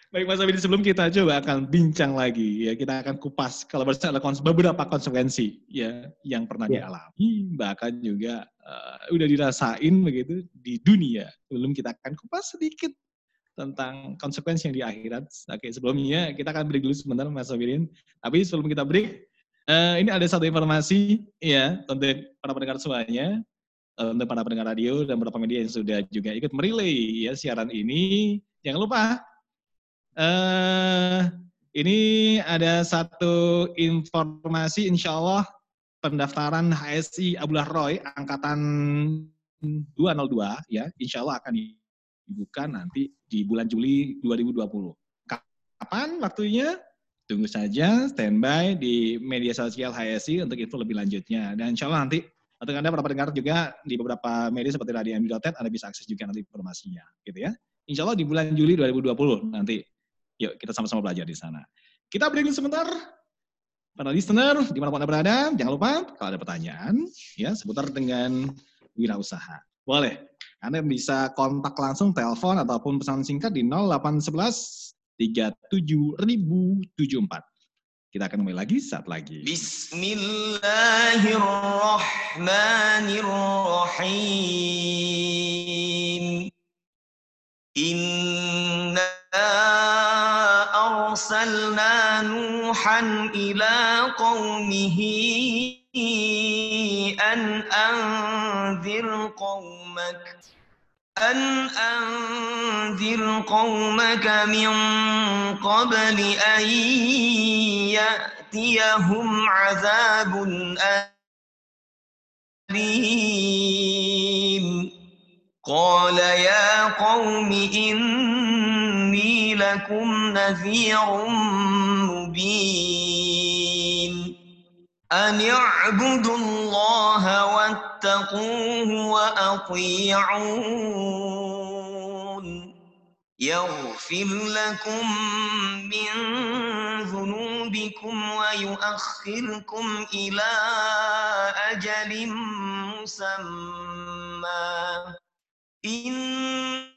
B: Baik Mas Abidi, sebelum kita coba akan bincang lagi ya, kita akan kupas kalau ada beberapa konsekuensi ya yang pernah ya. dialami, bahkan juga uh, udah dirasain begitu di dunia. Sebelum kita akan kupas sedikit tentang konsekuensi yang di akhirat. Oke, sebelumnya kita akan break dulu sebentar Mas Abidin. Tapi sebelum kita break, uh, ini ada satu informasi ya untuk para pendengar semuanya untuk para pendengar radio dan beberapa media yang sudah juga ikut merilai ya siaran ini. Jangan lupa Uh, ini ada satu informasi, insya Allah pendaftaran HSI Abdullah Roy angkatan 202 ya, insya Allah akan dibuka nanti di bulan Juli 2020. Kapan waktunya? Tunggu saja, standby di media sosial HSI untuk info lebih lanjutnya. Dan insya Allah nanti untuk Anda para pendengar juga di beberapa media seperti Radio MD.net Anda bisa akses juga nanti informasinya, gitu ya. Insya Allah di bulan Juli 2020 nanti Yuk kita sama-sama belajar di sana. Kita break dulu sebentar. Para listener, di mana pun Anda berada, jangan lupa kalau ada pertanyaan ya seputar dengan wirausaha. Boleh. Anda bisa kontak langsung telepon ataupun pesan singkat di 0811 37074. Kita akan mulai lagi saat lagi.
A: Bismillahirrahmanirrahim. نوحا إلى قومه أن أنذر قومك أن أنذر قومك من قبل أن يأتيهم عذاب أليم. قال يا قوم إني لكم نذير مبين. أن اعبدوا الله واتقوه وأطيعون. يغفر لكم من ذنوبكم ويؤخركم إلى أجل مسمى. إن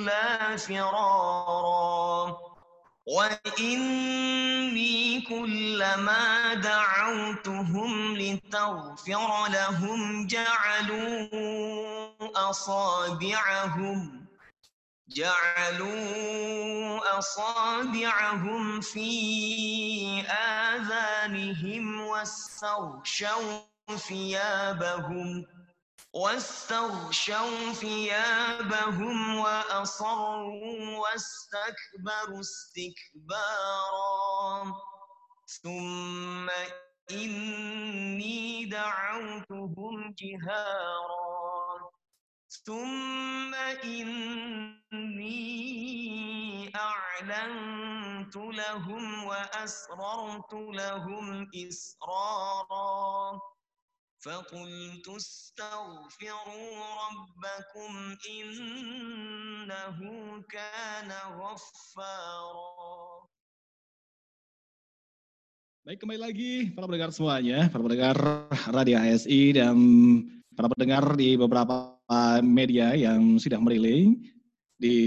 A: إلا فرارا وإني كلما دعوتهم لتغفر لهم جعلوا أصابعهم جعلوا أصابعهم في آذانهم واستغشوا ثيابهم واستغشوا ثيابهم وأصروا واستكبروا استكبارا. ثم إني دعوتهم جهارا. ثم إني أعلنت لهم وأسررت لهم إسرارا. فقلت استغفروا ربكم إنه كان غفارا
B: Baik, kembali lagi para pendengar semuanya, para pendengar Radio HSI dan para pendengar di beberapa media yang sudah merilis di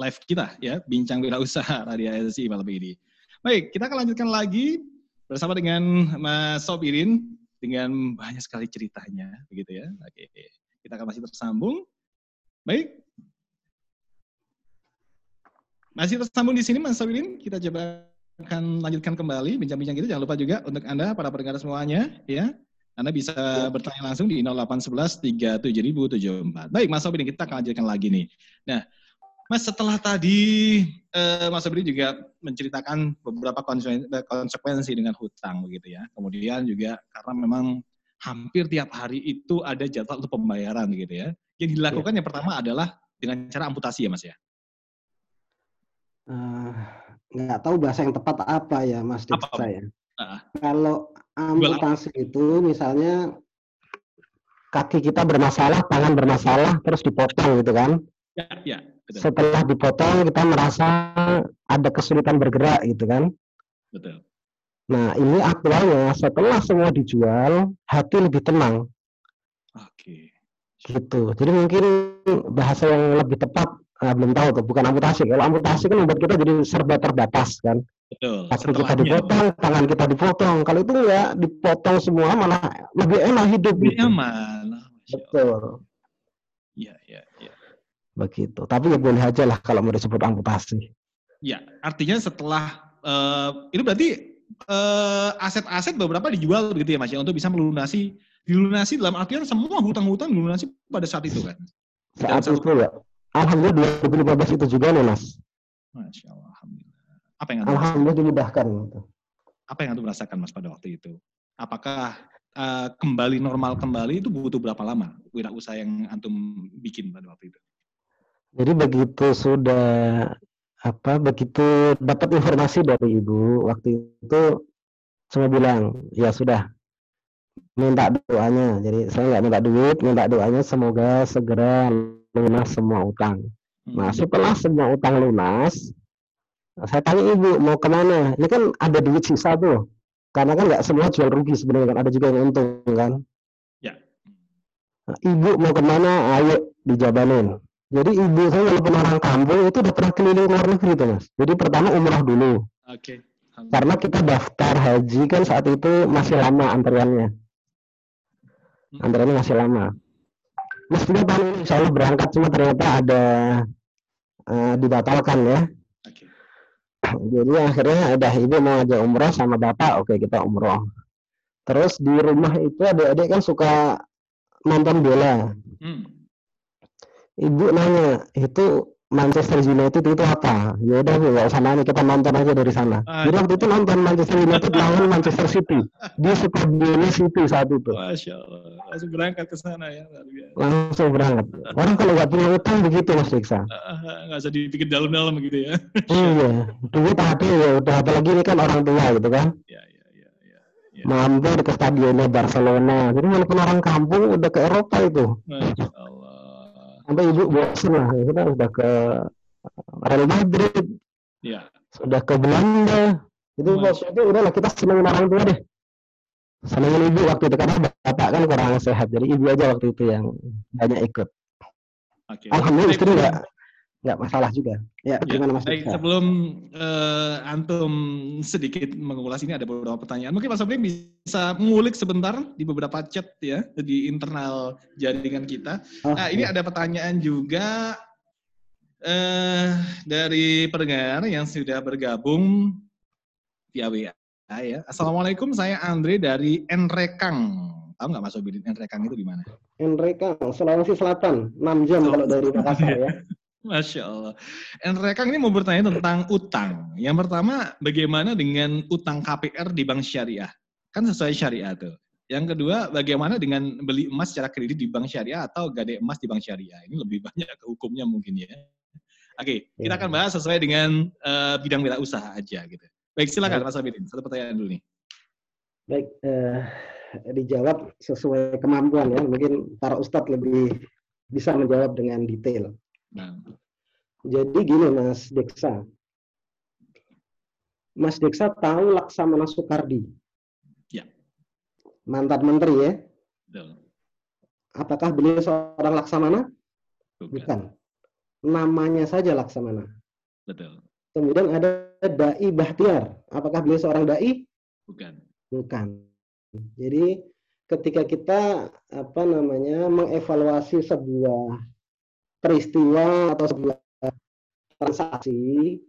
B: live kita ya, Bincang Wirausaha Radio HSI malam ini. Baik, kita akan lanjutkan lagi bersama dengan Mas Sobirin dengan banyak sekali ceritanya, begitu ya. Oke, kita akan masih tersambung. Baik, masih tersambung di sini Mas Sobirin, kita coba akan lanjutkan kembali bincang-bincang kita. Jangan lupa juga untuk Anda, para pendengar semuanya, ya, Anda bisa ya. bertanya langsung di 0811 37074. Baik, Mas Sobri, kita akan lanjutkan lagi nih. Nah, Mas, setelah tadi eh, Mas Sobri juga menceritakan beberapa konsekuensi dengan hutang, begitu ya. Kemudian juga karena memang hampir tiap hari itu ada jadwal untuk pembayaran, gitu ya. Yang dilakukan ya. yang pertama adalah dengan cara amputasi ya, Mas ya.
C: Uh, nggak tahu bahasa yang tepat apa ya Mas Diksa saya. Uh, Kalau amputasi itu misalnya kaki kita bermasalah, tangan bermasalah, terus dipotong gitu kan? Ya, ya. Betul. Setelah dipotong kita merasa ada kesulitan bergerak gitu kan? Betul. Nah ini aktualnya setelah semua dijual, hati lebih tenang. Oke. Gitu. Jadi mungkin bahasa yang lebih tepat Nah, belum tahu tuh, bukan amputasi. Kalau amputasi kan membuat kita jadi serba terbatas kan. Betul. Kaki kita dipotong, tangan kita dipotong. Kalau itu enggak dipotong semua malah lebih enak hidup. Lebih gitu. aman. Betul. Iya, iya. Begitu. Tapi ya boleh aja lah kalau mau disebut amputasi.
B: Ya, artinya setelah uh, ini berarti uh, aset-aset beberapa dijual begitu ya Mas ya untuk bisa melunasi dilunasi dalam artian semua hutang-hutang dilunasi pada saat itu kan.
C: Saat itu ya. Alhamdulillah 2015 itu juga Mas.
B: Masya Allah, Alhamdulillah.
C: Apa yang Alhamdulillah dimudahkan.
B: Apa yang Anda rasakan Mas pada waktu itu? Apakah uh, kembali normal kembali itu butuh berapa lama wirausaha yang Antum bikin pada waktu itu?
C: Jadi begitu sudah apa begitu dapat informasi dari ibu waktu itu semua bilang ya sudah minta doanya jadi saya nggak minta duit minta doanya semoga segera lunas semua utang. Nah, hmm. setelah semua utang lunas, saya tanya ibu mau ke mana? Ini kan ada duit sisa tuh, karena kan nggak semua jual rugi sebenarnya kan, ada juga yang untung kan. Ya. Nah, ibu mau ke mana? Ayo dijabanin. Jadi ibu saya walaupun orang kampung itu udah pernah keliling luar negeri tuh mas. Jadi pertama umrah dulu. Oke. Okay. Karena kita daftar haji kan saat itu masih lama antriannya. Hmm. Antriannya masih lama mestinya tahun ini insya Allah berangkat cuma ternyata ada uh, dibatalkan ya okay. jadi akhirnya ada ibu mau ngajak umroh sama bapak oke kita umroh terus di rumah itu adik-adik kan suka nonton bola hmm. Ibu nanya itu Manchester United itu apa? Ya udah nggak usah nanya, kita nonton aja dari sana. Ah, Jadi waktu itu nonton Manchester United lawan Manchester City. Dia stadion City saat itu.
B: Masya Allah. Langsung berangkat ke sana ya.
C: Langsung berangkat. Orang kalau nggak punya utang begitu Mas Diksa.
B: Nggak usah dipikir dalam-dalam gitu ya.
C: iya. Duit ada ya udah. Apalagi ini kan orang tua gitu kan. Iya, iya, iya. Ya, ya. Mampir ke stadionnya Barcelona. Jadi walaupun orang kampung udah ke Eropa itu. Masya Allah sampai ibu bosan lah. Kita sudah ke Real Madrid. Ya. sudah ke Belanda. Itu itu udahlah kita senengin orang tua deh. Senengin ibu waktu itu karena bapak kan kurang sehat. Jadi ibu aja waktu itu yang banyak ikut. Okay. alhamdulillah istri nggak nggak masalah juga. Ya, ya gimana Mas?
B: Baik, sebelum uh, antum sedikit mengulas ini ada beberapa pertanyaan. Mungkin Mas Sobri bisa mengulik sebentar di beberapa chat ya di internal jaringan kita. Oh, nah, ini ada pertanyaan juga uh, dari pendengar yang sudah bergabung via WA ya. Assalamualaikum, saya Andre dari Enrekang. Tahu nggak Mas Sobri Enrekang itu di mana?
C: Enrekang, Sulawesi Selatan, 6 jam oh, kalau dari Makassar ya.
B: Masya Allah. Enrekang ini mau bertanya tentang utang. Yang pertama, bagaimana dengan utang KPR di bank syariah? Kan sesuai syariah tuh. Yang kedua, bagaimana dengan beli emas secara kredit di bank syariah atau gade emas di bank syariah? Ini lebih banyak ke hukumnya mungkin ya. Oke, kita akan bahas sesuai dengan uh, bidang usaha aja gitu. Baik, silakan Mas Abidin. Satu pertanyaan dulu nih.
C: Baik, uh, dijawab sesuai kemampuan ya. Mungkin para ustadz lebih bisa menjawab dengan detail. Nah. Jadi gini Mas Deksa. Mas Deksa tahu Laksamana Soekardi?
B: Ya.
C: Mantan menteri ya? Betul. Apakah beliau seorang Laksamana? Bukan. Bukan. Namanya saja Laksamana.
B: Betul.
C: Kemudian ada Dai Bahtiar. Apakah beliau seorang Dai?
B: Bukan.
C: Bukan. Jadi ketika kita apa namanya mengevaluasi sebuah peristiwa atau sebuah transaksi,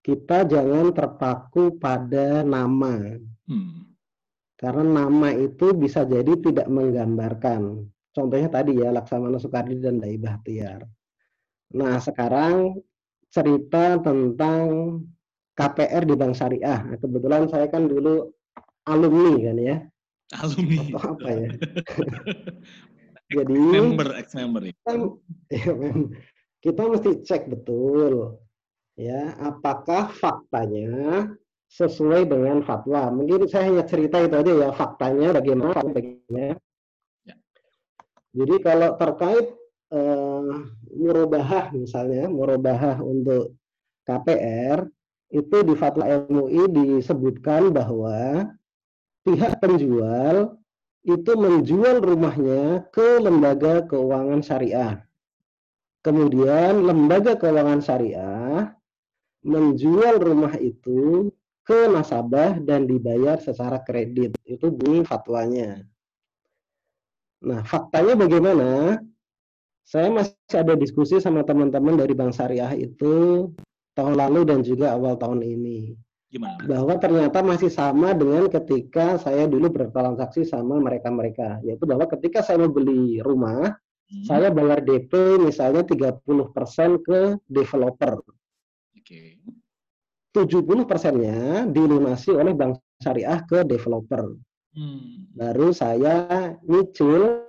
C: kita jangan terpaku pada nama. Hmm. Karena nama itu bisa jadi tidak menggambarkan. Contohnya tadi ya, Laksamana Soekardi dan Dai Bahtiar. Nah, sekarang cerita tentang KPR di Bank Syariah. Nah, kebetulan saya kan dulu alumni kan ya.
B: Alumni.
C: Atau apa ya?
B: Jadi member ex member
C: kita, ya, kita mesti cek betul ya apakah faktanya sesuai dengan fatwa. Mungkin saya hanya cerita itu aja ya faktanya bagaimana bagaimana. Ya. Jadi kalau terkait uh, murabahah misalnya, murabahah untuk KPR itu di fatwa MUI disebutkan bahwa pihak penjual itu menjual rumahnya ke lembaga keuangan syariah. Kemudian lembaga keuangan syariah menjual rumah itu ke nasabah dan dibayar secara kredit. Itu bunyi fatwanya. Nah, faktanya bagaimana? Saya masih ada diskusi sama teman-teman dari Bank Syariah itu tahun lalu dan juga awal tahun ini. Gimana? Bahwa ternyata masih sama dengan ketika saya dulu bertransaksi sama mereka-mereka. Yaitu bahwa ketika saya mau beli rumah, hmm. saya bayar DP misalnya 30% ke developer. Oke. Okay. 70 persennya dilunasi oleh bank syariah ke developer. Hmm. Baru saya nyicil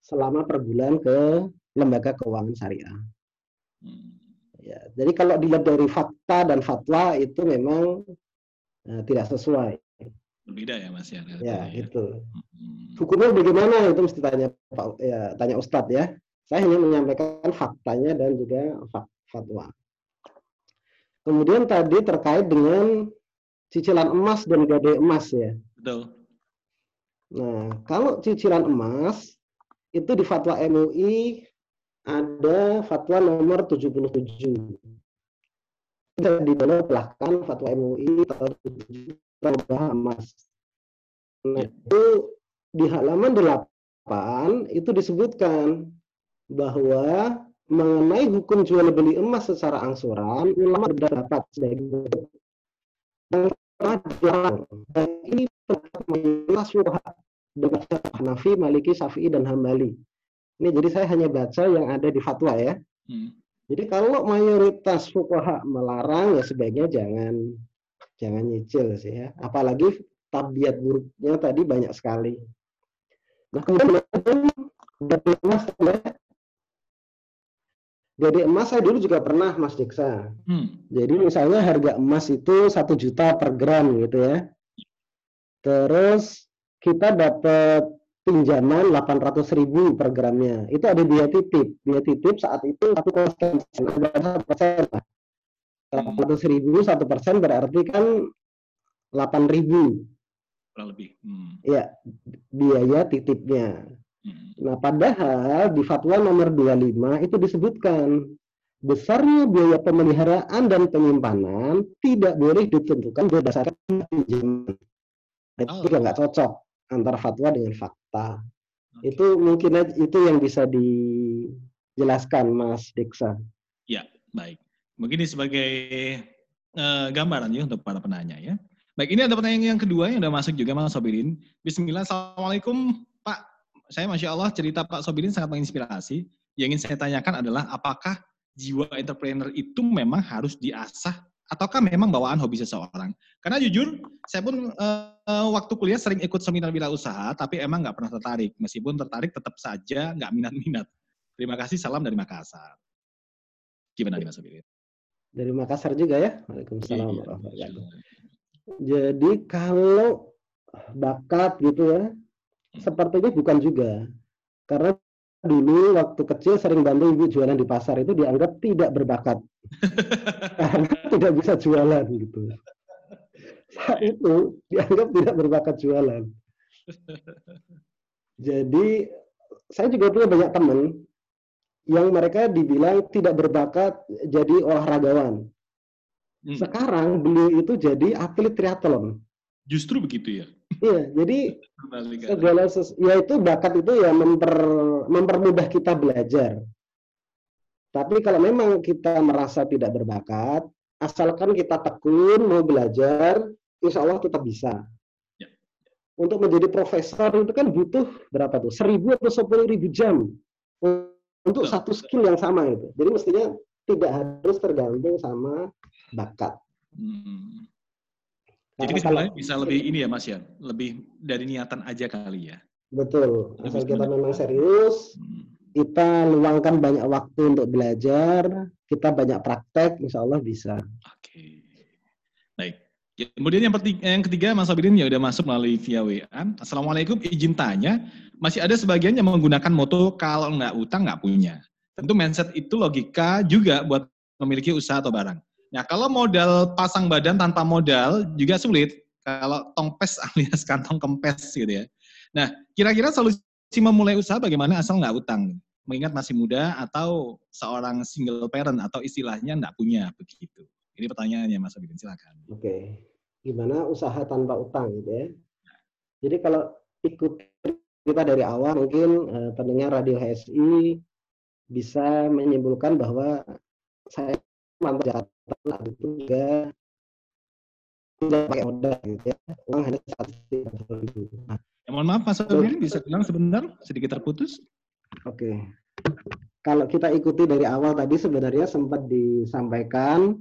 C: selama per bulan ke lembaga keuangan syariah. Ya, jadi kalau dilihat dari fakta dan fatwa itu memang uh, tidak sesuai.
B: Berbeda ya Mas ya.
C: Ya, ya. itu. Hmm. Hukumnya bagaimana itu mesti tanya Pak ya, tanya Ustadz ya. Saya hanya menyampaikan faktanya dan juga fatwa. Kemudian tadi terkait dengan cicilan emas dan gade emas ya.
B: Betul.
C: Nah, kalau cicilan emas itu di fatwa MUI ada fatwa nomor 77. Bisa belakang fatwa MUI tahun 77 emas. Nah, itu di halaman 8 itu disebutkan bahwa mengenai hukum jual beli emas secara angsuran, ulama berpendapat sebagai berikut. Yang dilarang, dan ini menjelas dengan Hanafi, Maliki, Syafi'i, dan Hambali. Ini jadi saya hanya baca yang ada di fatwa ya. Hmm. Jadi kalau mayoritas fuqaha melarang ya sebaiknya jangan jangan nyicil sih ya. Apalagi tabiat buruknya tadi banyak sekali. Nah kemudian emas ya. Jadi emas saya dulu juga pernah Mas Diksa. Hmm. Jadi misalnya harga emas itu satu juta per gram gitu ya. Terus kita dapat pinjaman 800 ribu per gramnya. Itu ada biaya titip. Biaya titip saat itu satu persen, satu persen lah. 800 ribu satu persen berarti kan 8 ribu.
B: lebih. Hmm.
C: Ya, biaya titipnya. Hmm. Nah, padahal di fatwa nomor 25 itu disebutkan besarnya biaya pemeliharaan dan penyimpanan tidak boleh ditentukan berdasarkan pinjaman. Itu oh. juga nggak cocok antara fatwa dengan fakta. Okay. Itu mungkin itu yang bisa dijelaskan Mas Diksa.
B: Ya, baik. Mungkin ini sebagai uh, gambaran ya untuk para penanya ya. Baik, ini ada pertanyaan yang kedua yang sudah masuk juga Mas Sobirin. Bismillah, Assalamualaikum Pak. Saya Masya Allah cerita Pak Sobirin sangat menginspirasi. Yang ingin saya tanyakan adalah apakah jiwa entrepreneur itu memang harus diasah ataukah memang bawaan hobi seseorang? Karena jujur, saya pun uh, waktu kuliah sering ikut seminar usaha, tapi emang nggak pernah tertarik. Meskipun tertarik, tetap saja nggak minat-minat. Terima kasih, salam dari Makassar. Gimana nih Mas Abirin?
C: Dari Makassar juga ya? Waalaikumsalam iya, Jadi kalau bakat gitu ya, Sepertinya bukan juga. Karena dulu waktu kecil sering bantu ibu jualan di pasar itu dianggap tidak berbakat. Karena tidak bisa jualan gitu. Saat itu dianggap tidak berbakat jualan. Jadi saya juga punya banyak teman yang mereka dibilang tidak berbakat jadi olahragawan. Hmm. Sekarang beliau itu jadi atlet triathlon.
B: Justru begitu ya?
C: Iya, jadi segala ya itu bakat itu ya memper mempermudah kita belajar. Tapi kalau memang kita merasa tidak berbakat, asalkan kita tekun mau belajar, insya Allah kita bisa. Ya. Untuk menjadi profesor itu kan butuh berapa tuh? Seribu atau sepuluh ribu jam untuk satu skill yang sama itu. Jadi mestinya tidak harus tergantung sama bakat. Hmm.
B: Jadi sebenarnya bisa lebih ini ya Mas ya, lebih dari niatan aja kali ya.
C: Betul. Asal kita memang serius, hmm. kita luangkan banyak waktu untuk belajar, kita banyak praktek, insya Allah bisa.
B: Oke. Baik. Ya, kemudian yang, yang ketiga, Mas Abidin ya udah masuk melalui via WA. Assalamualaikum, izin tanya, masih ada sebagian yang menggunakan moto kalau nggak utang nggak punya. Tentu mindset itu logika juga buat memiliki usaha atau barang. Nah, kalau modal pasang badan tanpa modal juga sulit. Kalau tongpes alias kantong kempes gitu ya. Nah, kira-kira solusi memulai usaha bagaimana asal nggak utang? Mengingat masih muda atau seorang single parent atau istilahnya nggak punya begitu. Ini pertanyaannya Mas Abidin, silakan.
C: Oke, gimana usaha tanpa utang gitu ya? Jadi kalau ikut kita dari awal mungkin eh, pendengar radio HSI bisa menyimpulkan bahwa saya mantap Jakarta itu juga tidak pakai modal gitu ya. Uang hanya seratus tiga puluh ribu.
B: Nah, ya, mohon maaf Mas Abdul bisa bilang sebentar sedikit terputus?
C: Oke. Okay. kalau kita ikuti dari awal tadi sebenarnya sempat disampaikan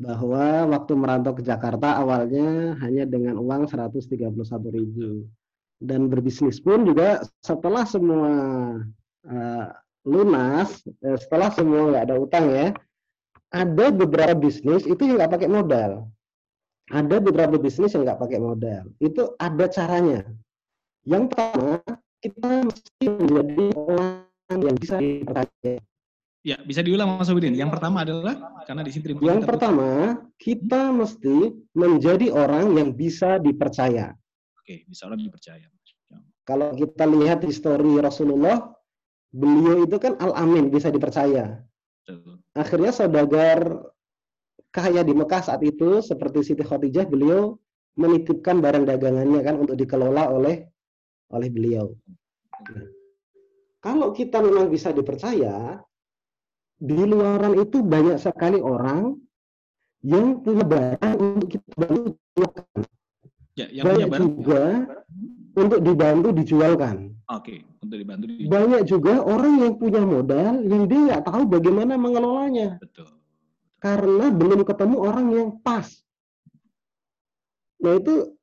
C: bahwa waktu merantau ke Jakarta awalnya hanya dengan uang 131 ribu. Dan berbisnis pun juga setelah semua uh, lunas eh, setelah semua nggak ada utang ya ada beberapa bisnis itu yang nggak pakai modal. Ada beberapa bisnis yang nggak pakai modal. Itu ada caranya. Yang pertama, kita mesti menjadi orang yang bisa dipercaya.
B: Ya, bisa diulang Mas Abidin. Yang pertama adalah karena di sini
C: Yang pertama, kita mesti menjadi orang yang bisa dipercaya.
B: Oke, bisa orang dipercaya.
C: Kalau kita lihat histori Rasulullah, beliau itu kan al-amin, bisa dipercaya. Akhirnya saudagar kaya di Mekah saat itu seperti Siti Khadijah beliau menitipkan barang dagangannya kan untuk dikelola oleh oleh beliau. Nah, kalau kita memang bisa dipercaya, di luaran itu banyak sekali orang yang punya barang untuk kita bantu. Ya, yang banyak punya barang juga untuk dibantu dijualkan.
B: Oke, untuk dibantu.
C: Di... Banyak juga orang yang punya modal yang dia nggak tahu bagaimana mengelolanya. Betul. Karena belum ketemu orang yang pas. Nah itu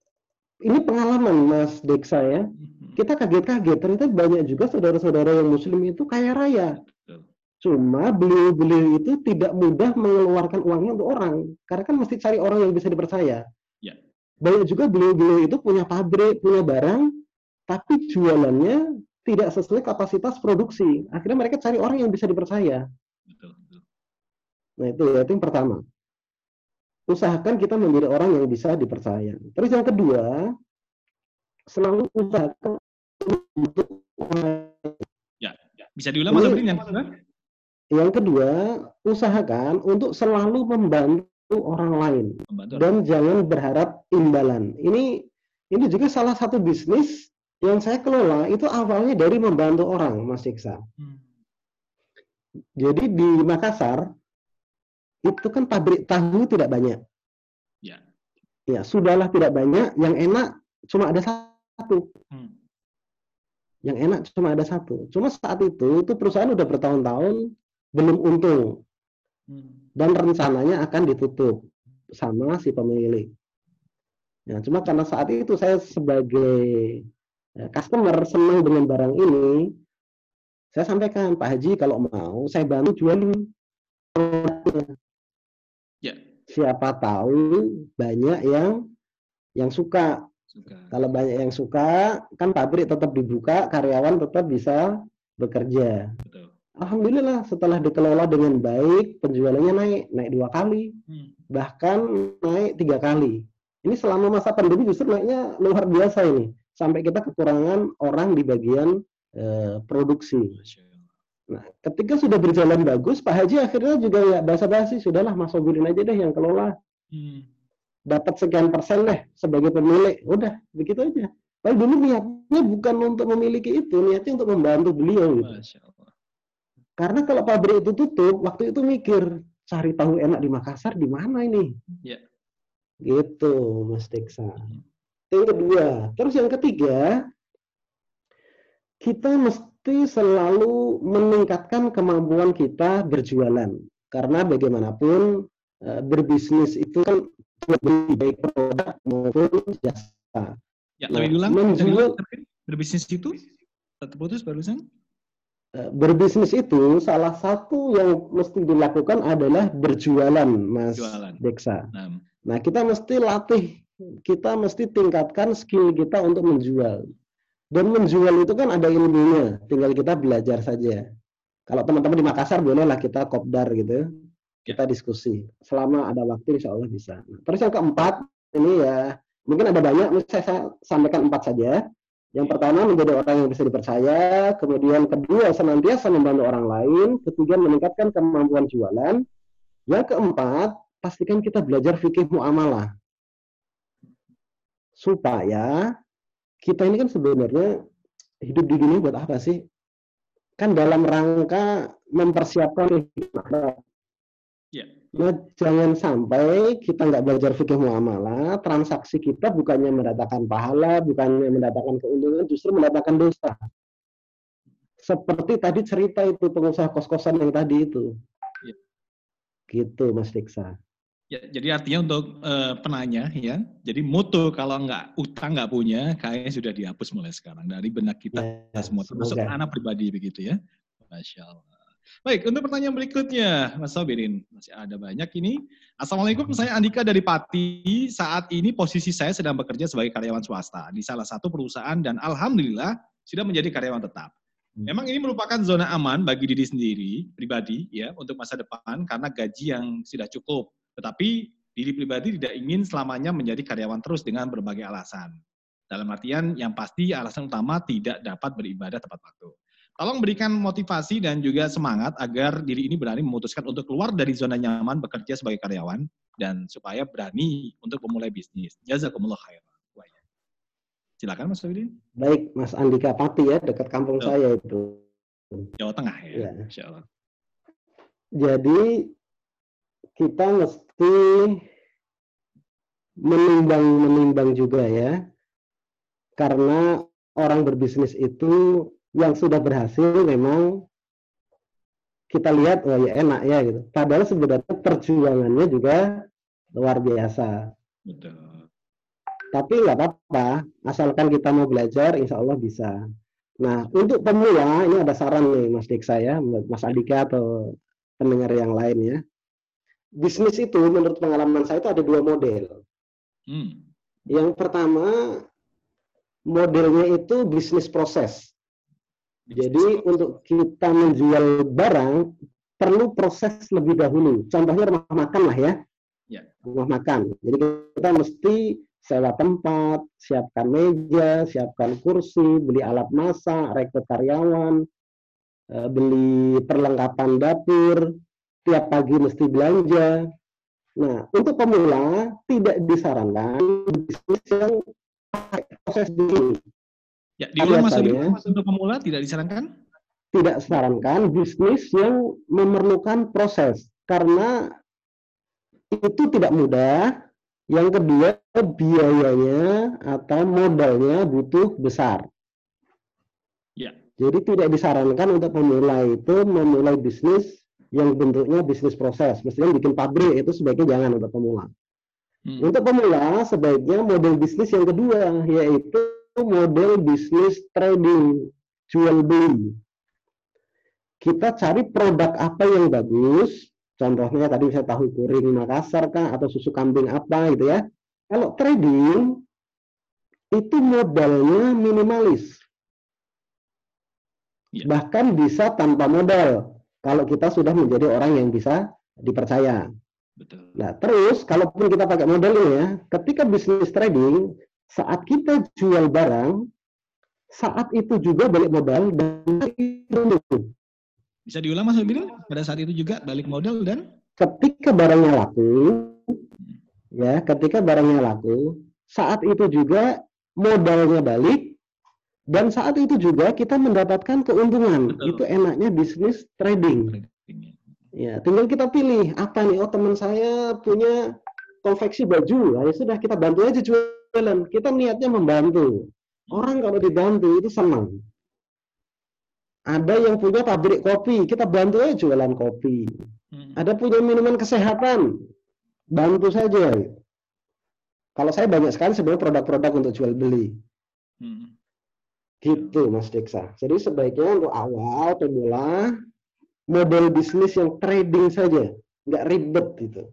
C: ini pengalaman Mas Deksa ya. Mm-hmm. Kita kaget-kaget ternyata banyak juga saudara-saudara yang Muslim itu kaya raya. Betul. Cuma beliau-beliau itu tidak mudah mengeluarkan uangnya untuk orang, karena kan mesti cari orang yang bisa dipercaya. Ya. Banyak juga beliau-beliau itu punya pabrik, punya barang, tapi jualannya tidak sesuai kapasitas produksi. Akhirnya mereka cari orang yang bisa dipercaya. Betul, betul. Nah itu ya, itu yang pertama. Usahakan kita menjadi orang yang bisa dipercaya. Terus yang kedua, selalu usahakan untuk
B: ya, ya. bisa diulang Mas Abrin yang kedua?
C: Yang kedua, usahakan untuk selalu membantu orang lain membantu dan orang. jangan berharap imbalan. Ini ini juga salah satu bisnis yang saya kelola itu awalnya dari membantu orang, Mas Iksa. Hmm. Jadi di Makassar itu kan pabrik tahu tidak banyak. Ya. Ya, sudahlah tidak banyak. Yang enak cuma ada satu. Hmm. Yang enak cuma ada satu. Cuma saat itu itu perusahaan udah bertahun-tahun belum untung. Hmm. Dan rencananya akan ditutup sama si pemilik. Ya, cuma karena saat itu saya sebagai Ya, customer senang dengan barang ini, saya sampaikan Pak Haji kalau mau saya bantu jualin Ya. Siapa tahu banyak yang yang suka. Suka. Kalau banyak yang suka, kan pabrik tetap dibuka, karyawan tetap bisa bekerja. Betul. Alhamdulillah setelah dikelola dengan baik, penjualannya naik, naik dua kali, hmm. bahkan naik tiga kali. Ini selama masa pandemi justru naiknya luar biasa ini, sampai kita kekurangan orang di bagian eh, produksi. Nah, ketika sudah berjalan bagus, Pak Haji akhirnya juga nggak basa-basi, sudahlah Mas Sobirin aja deh yang kelola. Hmm. Dapat sekian persen deh sebagai pemilik, udah begitu aja. Tapi dulu niatnya bukan untuk memiliki itu, niatnya untuk membantu beliau. Gitu. Karena kalau pabrik itu tutup, waktu itu mikir cari tahu enak di Makassar di mana ini? Ya. Gitu, Mas Teksa. Hmm. Yang kedua, terus yang ketiga, kita mesti selalu meningkatkan kemampuan kita berjualan. Karena bagaimanapun eh, berbisnis itu kan lebih baik produk maupun jasa.
B: Ya, lebih nah, menjual, berbisnis itu terputus barusan?
C: Eh, berbisnis itu salah satu yang mesti dilakukan adalah berjualan, Mas Jualan. Deksa. Nah. nah, kita mesti latih, kita mesti tingkatkan skill kita untuk menjual. Dan menjual itu kan ada ilmunya, tinggal kita belajar saja. Kalau teman-teman di Makassar bolehlah kita kopdar gitu, kita diskusi. Selama ada waktu, insya Allah bisa. Nah, terus yang keempat, ini ya mungkin ada banyak, saya sampaikan empat saja. Yang pertama menjadi orang yang bisa dipercaya, kemudian kedua senantiasa membantu orang lain, ketiga meningkatkan kemampuan jualan, yang keempat pastikan kita belajar fikih muamalah supaya kita ini kan sebenarnya hidup di dunia buat apa sih? Kan dalam rangka mempersiapkan. Nah, jangan sampai kita nggak belajar fikih muamalah, transaksi kita bukannya mendatangkan pahala, bukannya mendatangkan keuntungan, justru mendatangkan dosa. Seperti tadi cerita itu pengusaha kos-kosan yang tadi itu. Ya. Gitu, Mas Diksa.
B: Ya, jadi artinya untuk uh, penanya ya, jadi mutu kalau nggak utang nggak punya, kayaknya sudah dihapus mulai sekarang dari benak kita ya, semua, termasuk anak pribadi begitu ya. Masya Allah. Baik, untuk pertanyaan berikutnya, Mas Sobirin. Masih ada banyak ini. Assalamualaikum, saya Andika dari Pati. Saat ini posisi saya sedang bekerja sebagai karyawan swasta di salah satu perusahaan dan Alhamdulillah sudah menjadi karyawan tetap. Hmm. Memang ini merupakan zona aman bagi diri sendiri, pribadi, ya, untuk masa depan karena gaji yang sudah cukup. Tetapi diri pribadi tidak ingin selamanya menjadi karyawan terus dengan berbagai alasan. Dalam artian yang pasti alasan utama tidak dapat beribadah tepat waktu. Tolong berikan motivasi dan juga semangat agar diri ini berani memutuskan untuk keluar dari zona nyaman bekerja sebagai karyawan dan supaya berani untuk memulai bisnis. Jazakumullah khairan. Silakan Mas Widin.
C: Baik, Mas Andika Pati ya, dekat kampung oh. saya itu.
B: Jawa Tengah ya, ya. Insya Allah.
C: Jadi kita mesti menimbang-menimbang juga ya, karena orang berbisnis itu yang sudah berhasil memang kita lihat oh ya enak ya gitu. Padahal sebenarnya perjuangannya juga luar biasa. Betul. Tapi nggak apa-apa, asalkan kita mau belajar, insya Allah bisa. Nah, untuk pemula ini ada saran nih Mas Dik saya, Mas Adika atau pendengar yang lain ya. Bisnis itu menurut pengalaman saya itu ada dua model. Hmm. Yang pertama modelnya itu bisnis proses. Jadi untuk kita menjual barang perlu proses lebih dahulu. Contohnya rumah makan lah ya. ya. Rumah makan. Jadi kita mesti sewa tempat, siapkan meja, siapkan kursi, beli alat masak, rekrut karyawan, eh, beli perlengkapan dapur, tiap pagi mesti belanja. Nah, untuk pemula tidak disarankan bisnis yang proses dulu.
B: Ya, diulang Mas untuk pemula tidak disarankan?
C: Tidak disarankan bisnis yang memerlukan proses karena itu tidak mudah. Yang kedua, biayanya atau modalnya butuh besar. Ya. Jadi tidak disarankan untuk pemula itu memulai bisnis yang bentuknya bisnis proses. Misalnya bikin pabrik itu sebaiknya jangan untuk pemula. Hmm. Untuk pemula sebaiknya model bisnis yang kedua yaitu model bisnis trading, jual beli. Kita cari produk apa yang bagus, contohnya tadi saya tahu kuring Makassar kah, atau susu kambing apa gitu ya. Kalau trading, itu modalnya minimalis.
B: Ya.
C: Bahkan bisa tanpa modal kalau kita sudah menjadi orang yang bisa dipercaya.
B: Betul.
C: Nah, terus kalaupun kita pakai modal ini ya, ketika bisnis trading, saat kita jual barang, saat itu juga balik modal dan itu
B: Bisa diulang Mas Wibin? Pada saat itu juga balik modal dan
C: ketika barangnya laku, ya, ketika barangnya laku, saat itu juga modalnya balik dan saat itu juga kita mendapatkan keuntungan.
B: Betul.
C: Itu enaknya bisnis trading. Ya, tinggal kita pilih apa nih? Oh, teman saya punya konveksi baju. Ya sudah kita bantu aja jualan. Kita niatnya membantu. Orang kalau dibantu itu senang. Ada yang punya pabrik kopi, kita bantu aja jualan kopi.
B: Hmm.
C: Ada punya minuman kesehatan, bantu saja. Kalau saya banyak sekali sebenarnya produk-produk untuk jual beli.
B: Hmm.
C: Gitu Mas Deksa. Jadi sebaiknya untuk awal pemula model bisnis yang trading saja, nggak ribet gitu.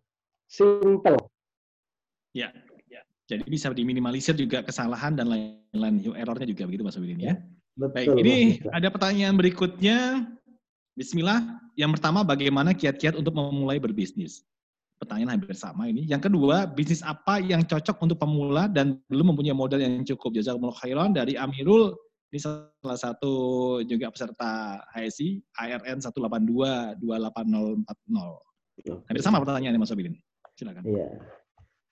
C: Simple.
B: Ya, ya. Jadi bisa diminimalisir juga kesalahan dan lain-lain errornya juga begitu Mas Wibin ya. Baik,
C: Betul.
B: ini
C: Mas
B: ada pertanyaan berikutnya. Bismillah. Yang pertama, bagaimana kiat-kiat untuk memulai berbisnis? Pertanyaan hampir sama ini. Yang kedua, bisnis apa yang cocok untuk pemula dan belum mempunyai modal yang cukup? Jazakumullah khairan dari Amirul. Ini salah satu juga peserta HSI, ARN 182-28040. Hampir sama pertanyaannya Mas Wibin. Silakan.
C: Iya.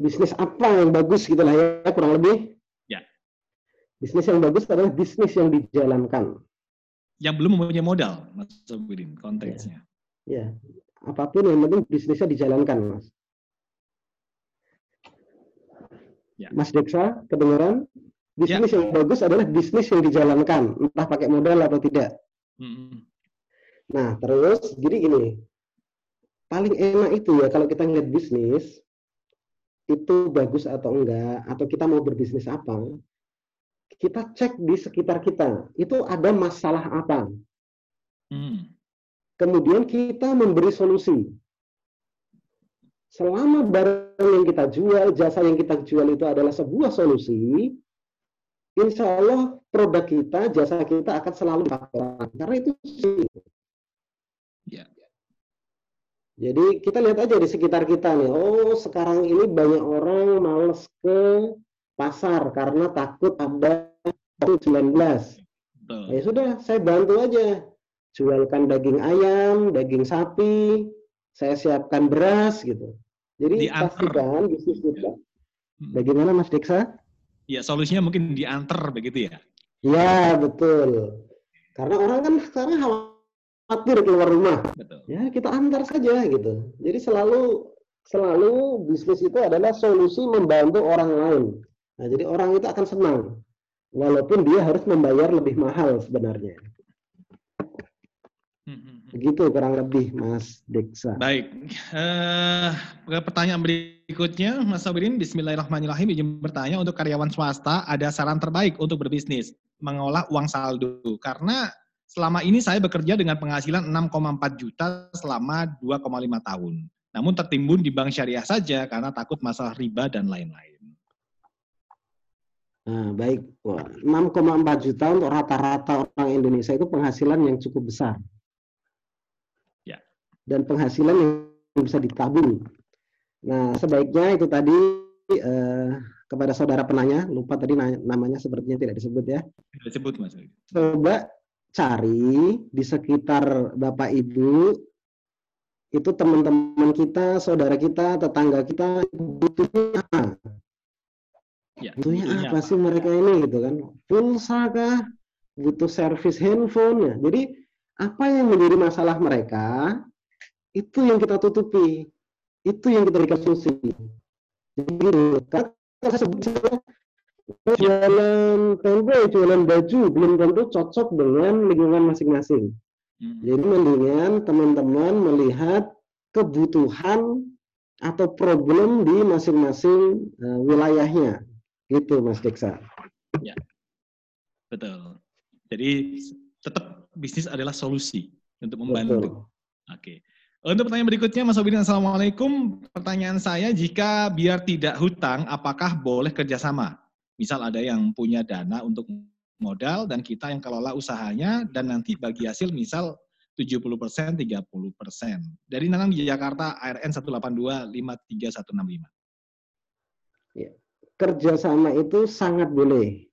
C: Bisnis apa yang bagus gitu lah ya kurang lebih.
B: Ya.
C: Bisnis yang bagus adalah bisnis yang dijalankan.
B: Yang belum mempunyai modal, Mas Wibin, konteksnya.
C: Ya. Apa pun yang penting bisnisnya dijalankan, Mas.
B: Ya.
C: Mas Deksa, kedengaran? Bisnis yang bagus adalah bisnis yang dijalankan, entah pakai modal atau tidak.
B: Hmm.
C: Nah, terus jadi gini, paling enak itu ya kalau kita ngeliat bisnis itu bagus atau enggak, atau kita mau berbisnis apa, kita cek di sekitar kita, itu ada masalah apa.
B: Hmm.
C: Kemudian kita memberi solusi. Selama barang yang kita jual, jasa yang kita jual itu adalah sebuah solusi, insya Allah produk kita, jasa kita akan selalu dipakai. Karena itu sih.
B: Ya.
C: Jadi kita lihat aja di sekitar kita nih. Oh, sekarang ini banyak orang males ke pasar karena takut ada COVID-19.
B: Betul.
C: Ya sudah, saya bantu aja. Jualkan daging ayam, daging sapi, saya siapkan beras gitu. Jadi
B: Diantar.
C: pastikan bisnis kita.
B: Hmm.
C: Bagaimana Mas Deksa?
B: Ya, solusinya mungkin diantar begitu ya.
C: Ya, betul. Karena orang kan sekarang khawatir keluar rumah.
B: Betul.
C: Ya, kita antar saja gitu. Jadi selalu selalu bisnis itu adalah solusi membantu orang lain. Nah, jadi orang itu akan senang. Walaupun dia harus membayar lebih mahal sebenarnya. Begitu kurang lebih Mas Deksa.
B: Baik. Eh, pertanyaan berikutnya, Mas Sabirin, Bismillahirrahmanirrahim, izin bertanya untuk karyawan swasta, ada saran terbaik untuk berbisnis, mengolah uang saldo. Karena selama ini saya bekerja dengan penghasilan 6,4 juta selama 2,5 tahun. Namun tertimbun di bank syariah saja karena takut masalah riba dan lain-lain.
C: Nah, baik. Wah, 6,4 juta untuk rata-rata orang Indonesia itu penghasilan yang cukup besar.
B: Ya.
C: Dan penghasilan yang bisa ditabung. Nah, sebaiknya itu tadi eh, kepada saudara penanya, lupa tadi na- namanya sepertinya tidak disebut ya.
B: Tidak disebut, Mas.
C: Coba cari di sekitar Bapak Ibu itu teman-teman kita, saudara kita, tetangga kita butuhnya apa?
B: Ya,
C: butuhnya apa? sih mereka ini? Gitu kan. Pulsa kah? Butuh servis handphone ya jadi apa yang menjadi masalah mereka itu yang kita tutupi. Itu yang kita berikan solusi jadi kan saya sebut jualan tempe jualan baju belum tentu cocok dengan lingkungan masing-masing
B: Hmm.
C: jadi mendingan teman-teman melihat kebutuhan atau problem di masing-masing eh, wilayahnya gitu Mas Deksa
B: Betul. Jadi tetap bisnis adalah solusi untuk
C: Betul.
B: membantu. Oke. Untuk pertanyaan berikutnya, Mas Obidin, Assalamualaikum. Pertanyaan saya, jika biar tidak hutang, apakah boleh kerjasama? Misal ada yang punya dana untuk modal dan kita yang kelola usahanya dan nanti bagi hasil misal 70 persen, 30 persen. Dari Nanang di Jakarta, ARN 182
C: Ya. Kerjasama itu sangat boleh.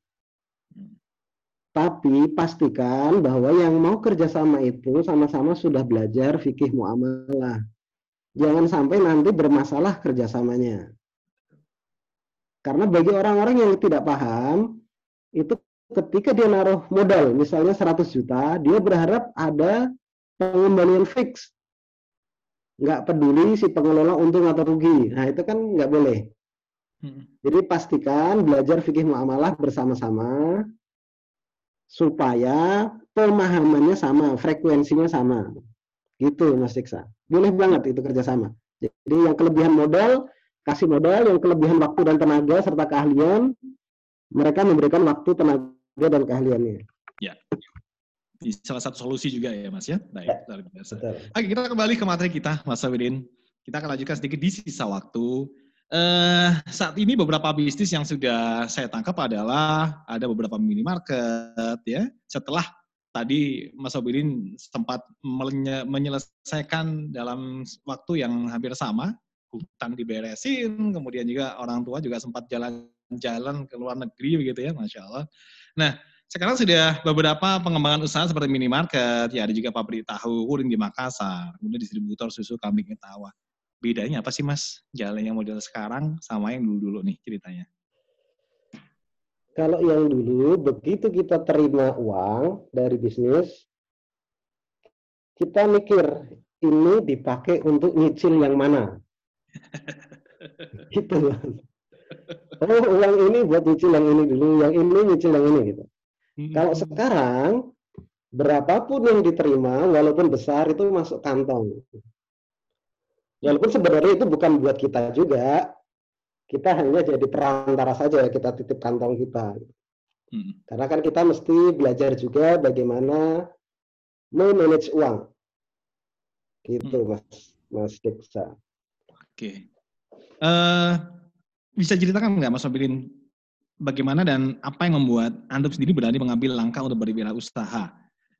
C: Tapi pastikan bahwa yang mau kerjasama itu sama-sama sudah belajar fikih muamalah. Jangan sampai nanti bermasalah kerjasamanya. Karena bagi orang-orang yang tidak paham, itu ketika dia naruh modal, misalnya 100 juta, dia berharap ada pengembalian fix. Nggak peduli si pengelola untung atau rugi. Nah, itu kan nggak boleh. Hmm. Jadi pastikan belajar fikih muamalah bersama-sama supaya pemahamannya sama, frekuensinya sama. Gitu Mas Diksa. Boleh banget itu kerjasama. Jadi yang kelebihan modal kasih modal, yang kelebihan waktu dan tenaga serta keahlian, mereka memberikan waktu, tenaga, dan keahliannya.
B: Ya. Ini salah satu solusi juga ya Mas ya. Baik, ya, luar biasa. Oke, kita kembali ke materi kita, Mas Sawidin. Kita akan lanjutkan sedikit di sisa waktu. Eh, saat ini beberapa bisnis yang sudah saya tangkap adalah ada beberapa minimarket ya. Setelah tadi Mas Sobidin sempat menyelesaikan dalam waktu yang hampir sama hutang diberesin, kemudian juga orang tua juga sempat jalan-jalan ke luar negeri begitu ya, masya Allah. Nah, sekarang sudah beberapa pengembangan usaha seperti minimarket, ya ada juga pabrik tahu urin di Makassar, kemudian distributor susu kambing etawa. Bedanya apa sih mas jalan yang model sekarang sama yang dulu-dulu nih ceritanya?
C: Kalau yang dulu, begitu kita terima uang dari bisnis, kita mikir ini dipakai untuk nyicil yang mana gitu oh uang ini buat nyicil yang ini dulu yang ini nyicil yang ini gitu hmm. kalau sekarang berapapun yang diterima walaupun besar itu masuk kantong walaupun sebenarnya itu bukan buat kita juga kita hanya jadi perantara saja ya kita titip kantong kita hmm. karena kan kita mesti belajar juga bagaimana memanage uang gitu hmm. mas mas Deksa
B: Oke. Uh, bisa ceritakan nggak Mas Mobilin bagaimana dan apa yang membuat Anda sendiri berani mengambil langkah untuk berwirausaha?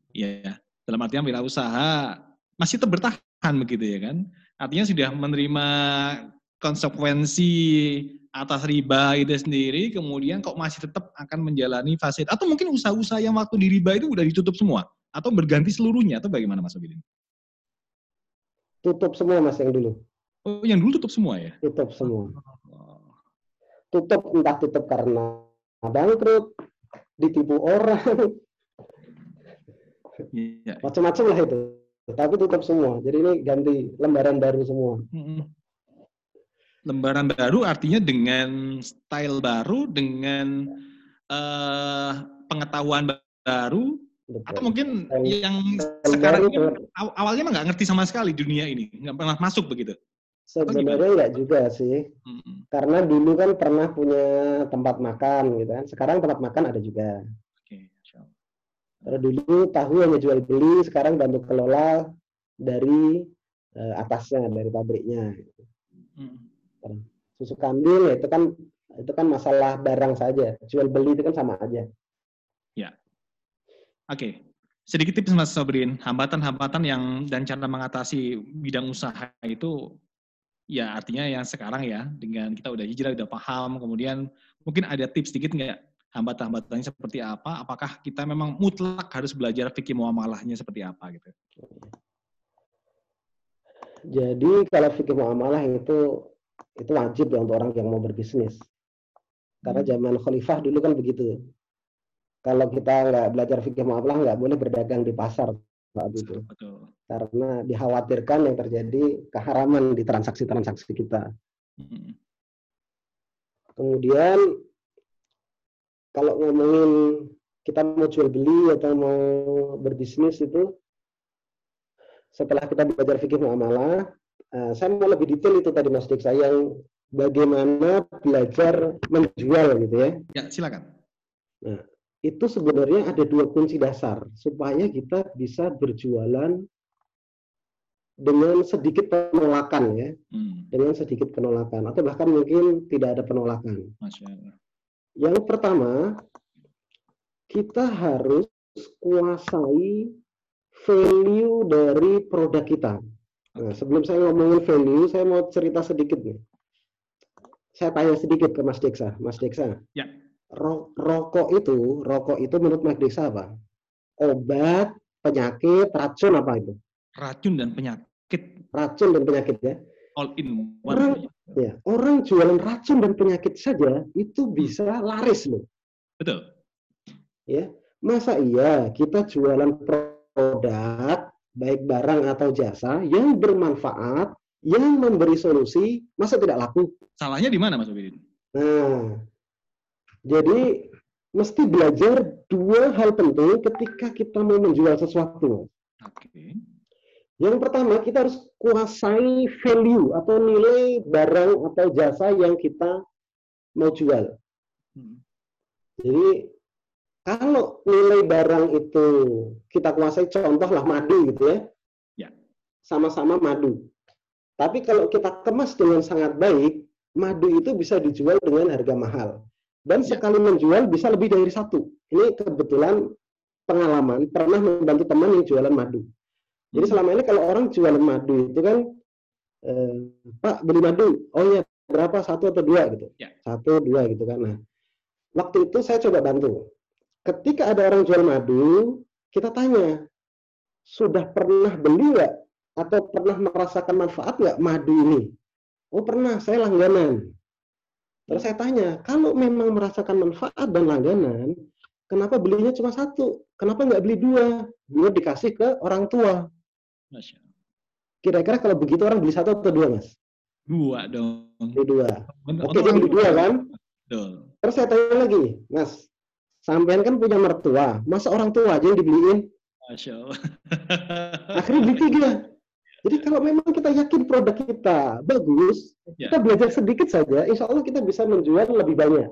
B: Ya, dalam artian wirausaha masih tetap bertahan begitu ya kan? Artinya sudah menerima konsekuensi atas riba itu sendiri, kemudian kok masih tetap akan menjalani fase atau mungkin usaha-usaha yang waktu di riba itu udah ditutup semua atau berganti seluruhnya atau bagaimana Mas Mobilin?
C: Tutup semua Mas yang dulu.
B: Oh, yang dulu tutup semua ya?
C: Tutup semua. Tutup entah tutup karena bangkrut, ditipu orang, ya. macam-macam lah itu. Tapi tutup semua. Jadi ini ganti lembaran baru semua.
B: Lembaran baru artinya dengan style baru, dengan uh, pengetahuan baru, Betul. Atau mungkin yang sekarang awalnya nggak ngerti sama sekali dunia ini, nggak pernah masuk begitu.
C: Sebenarnya enggak juga sih. Hmm. Karena dulu kan pernah punya tempat makan gitu kan. Sekarang tempat makan ada juga. Oke, Kalau dulu tahu hanya jual beli, sekarang bantu kelola dari uh, atasnya, dari pabriknya. Gitu. Hmm. Susu kambing ya itu kan itu kan masalah barang saja. Jual beli itu kan sama aja.
B: Ya. Oke. Okay. Sedikit tips Mas Sobrin, hambatan-hambatan yang dan cara mengatasi bidang usaha itu ya artinya yang sekarang ya dengan kita udah hijrah udah paham kemudian mungkin ada tips sedikit nggak? Hambatan-hambatannya seperti apa? Apakah kita memang mutlak harus belajar fikih muamalahnya seperti apa gitu?
C: Jadi kalau fikih muamalah itu itu wajib ya untuk orang yang mau berbisnis. Karena hmm. zaman khalifah dulu kan begitu. Kalau kita nggak belajar fikih muamalah nggak boleh berdagang di pasar saat itu. Betul. Karena dikhawatirkan yang terjadi keharaman di transaksi-transaksi kita. Hmm. Kemudian kalau ngomongin kita mau jual beli atau mau berbisnis itu setelah kita belajar fikih muamalah, uh, saya mau lebih detail itu tadi Mas Dik saya yang bagaimana belajar menjual gitu ya.
B: Ya, silakan.
C: Nah, itu sebenarnya ada dua kunci dasar supaya kita bisa berjualan dengan sedikit penolakan ya, hmm. dengan sedikit penolakan atau bahkan mungkin tidak ada penolakan. Masya Allah. Yang pertama, kita harus kuasai value dari produk kita. Nah, sebelum saya ngomongin value, saya mau cerita sedikit nih. Saya tanya sedikit ke Mas Deksa. Mas Deksa,
B: Ya.
C: Ro- rokok itu, rokok itu menurut Mas Deksa apa? Obat, penyakit, racun apa itu?
B: Racun dan penyakit
C: Racun dan penyakit ya.
B: all in
C: Orang-
B: one.
C: Ya, orang jualan racun dan penyakit saja itu bisa laris loh.
B: Betul.
C: Ya, masa iya kita jualan produk baik barang atau jasa yang bermanfaat, yang memberi solusi, masa tidak laku?
B: Salahnya di mana Mas Ubidin?
C: Nah, jadi mesti belajar dua hal penting ketika kita mau menjual sesuatu.
B: Oke.
C: Yang pertama, kita harus kuasai value atau nilai barang atau jasa yang kita mau jual.
B: Hmm.
C: Jadi kalau nilai barang itu kita kuasai, contohlah madu gitu ya,
B: Ya.
C: sama-sama madu. Tapi kalau kita kemas dengan sangat baik, madu itu bisa dijual dengan harga mahal. Dan
B: Ya.
C: sekali menjual bisa lebih dari satu. Ini kebetulan pengalaman pernah membantu teman yang jualan madu. Jadi
B: Hmm.
C: selama ini kalau orang jualan madu itu kan, eh, Pak beli madu, oh iya berapa satu atau dua gitu,
B: Ya.
C: satu dua gitu kan. Nah, waktu itu saya coba bantu. Ketika ada orang jual madu, kita tanya, sudah pernah beli nggak atau pernah merasakan manfaat nggak madu ini? Oh pernah, saya langganan. Terus saya tanya, kalau memang merasakan manfaat dan langganan, kenapa belinya cuma satu? Kenapa nggak beli dua? Biar dikasih ke orang tua. Kira-kira kalau begitu orang beli satu atau dua, Mas?
B: Dua dong.
C: Beli dua. Oke, dia
B: orang
C: beli dua kan?
B: Betul.
C: Terus saya tanya lagi, Mas, sampean kan punya mertua, masa orang tua aja yang dibeliin?
B: Masya Allah.
C: Akhirnya beli tiga. Jadi kalau memang kita yakin produk kita bagus,
B: Ya.
C: kita belajar sedikit saja, insya Allah kita bisa menjual lebih banyak.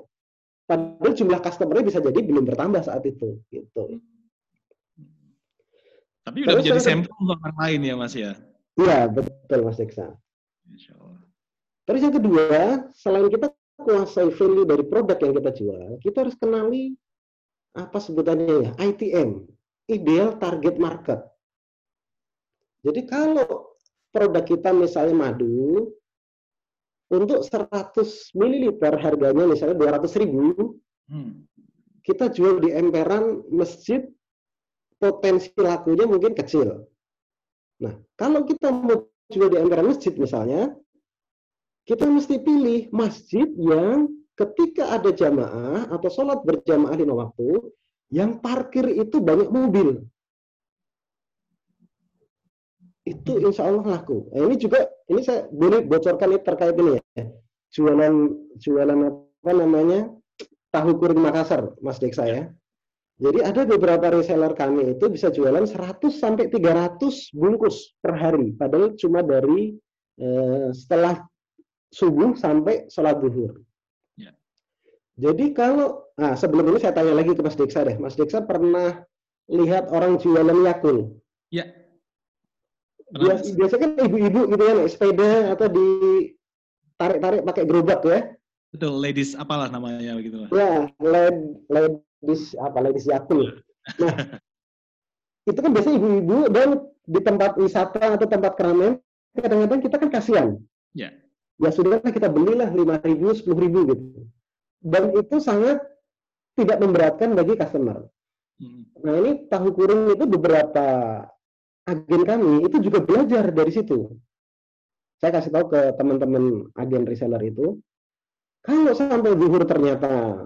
C: Padahal jumlah customer bisa jadi belum bertambah saat itu. Gitu.
B: Tapi udah
C: Terus
B: menjadi sampel untuk orang lain ya Mas ya.
C: Iya, betul Mas
B: Allah.
C: Terus yang kedua, selain kita kuasai value dari produk yang kita jual, kita harus kenali apa sebutannya ya, ITM, ideal target market. Jadi kalau produk kita misalnya madu, untuk 100 ml harganya misalnya 200 ribu,
B: Hmm.
C: kita jual di emperan masjid, potensi lakunya mungkin kecil. Nah, kalau kita mau jual di emperan masjid misalnya, kita mesti pilih masjid yang ketika ada jamaah atau sholat berjamaah lima waktu, yang parkir itu banyak mobil. Itu insya Allah laku. Nah, ini juga, ini saya boleh bocorkan ini terkait ini ya. Jualan, jualan apa namanya, tahu kuring Makassar, Mas Deksa ya. Jadi ada beberapa reseller kami itu bisa jualan 100 sampai 300 bungkus per hari, padahal cuma dari eh, setelah subuh sampai sholat zuhur.
B: Ya.
C: Jadi kalau, nah sebelum ini saya tanya lagi ke Mas Deksa deh, Mas Deksa pernah lihat orang jualan Yakul? Bias, biasanya kan ibu-ibu gitu ya naik sepeda atau di tarik-tarik pakai gerobak ya.
B: Betul, ladies apalah namanya begitu lah.
C: Ya, led, ladies apa ladies Yakul. Nah, itu kan biasanya ibu-ibu dan di tempat wisata atau tempat keramaian kadang-kadang kita kan kasihan.
B: Ya.
C: Ya sudah kita belilah lima ribu, sepuluh ribu gitu. Dan itu sangat tidak memberatkan bagi customer.
B: Hmm.
C: Nah ini tahu kurung itu beberapa agen kami itu juga belajar dari situ. Saya kasih tahu ke teman-teman agen reseller itu, kalau sampai zuhur ternyata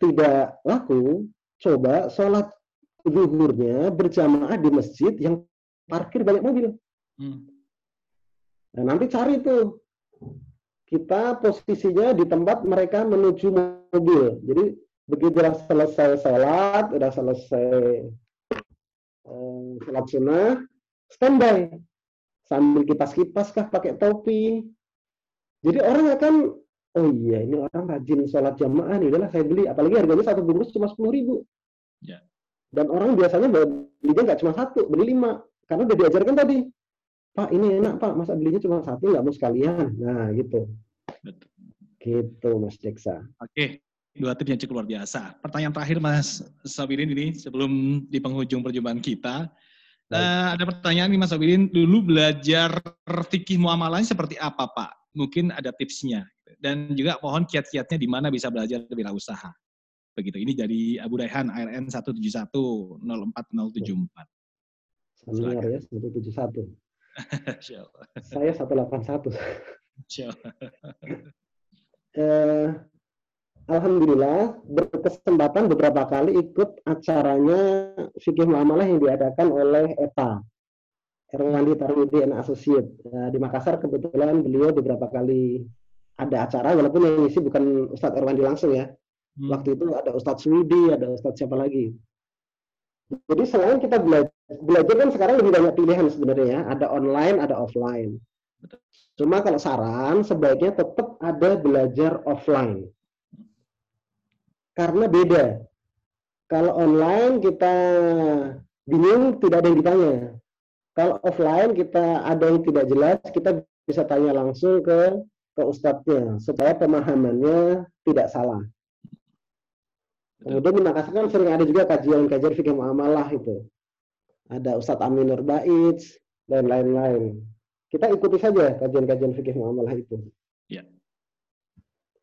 C: tidak laku, coba sholat zuhurnya berjamaah di masjid yang parkir banyak mobil.
B: Hmm.
C: Nah, nanti cari tuh kita posisinya di tempat mereka menuju mobil. Jadi begitu selesai sholat, udah selesai eh, sholat sunnah, standby sambil kipas-kipas kah pakai topi. Jadi orang akan oh iya ini orang rajin sholat jamaah nih, udahlah saya beli. Apalagi harganya satu bungkus cuma sepuluh ribu.
B: Ya.
C: Dan orang biasanya belinya nggak cuma satu, beli lima. Karena udah diajarkan tadi, Pak ini enak Pak, masa belinya cuma satu nggak mau sekalian. Nah gitu.
B: Betul.
C: Gitu Mas Jeksa.
B: Oke. Dua tips yang cukup luar biasa. Pertanyaan terakhir Mas Sabirin ini sebelum di penghujung perjumpaan kita. Uh, ada pertanyaan nih Mas Sabirin, dulu belajar fikih muamalahnya seperti apa Pak? Mungkin ada tipsnya. Dan juga mohon kiat-kiatnya di mana bisa belajar usaha. Begitu. Ini dari Abu Daihan ARN 171
C: Senior ya, 171. Saya 181. eh, Alhamdulillah berkesempatan beberapa kali ikut acaranya fikih muamalah yang diadakan oleh ETA Erwandi Tarwidi and Associate nah, di Makassar kebetulan beliau beberapa kali ada acara walaupun yang isi bukan Ustadz Erwandi langsung ya hmm. waktu itu ada Ustadz Swidi ada Ustadz siapa lagi jadi selain kita belajar, belajar kan sekarang lebih banyak pilihan sebenarnya ya. Ada online, ada offline. Cuma kalau saran sebaiknya tetap ada belajar offline. Karena beda. Kalau online kita bingung tidak ada yang ditanya. Kalau offline kita ada yang tidak jelas, kita bisa tanya langsung ke ke ustadznya supaya pemahamannya tidak salah. Kemudian di Makassar kan sering ada juga kajian-kajian fikih muamalah itu. Ada Ustadz Amin Nur Baitz dan lain-lain. Kita ikuti saja kajian-kajian fikih muamalah itu. Ya.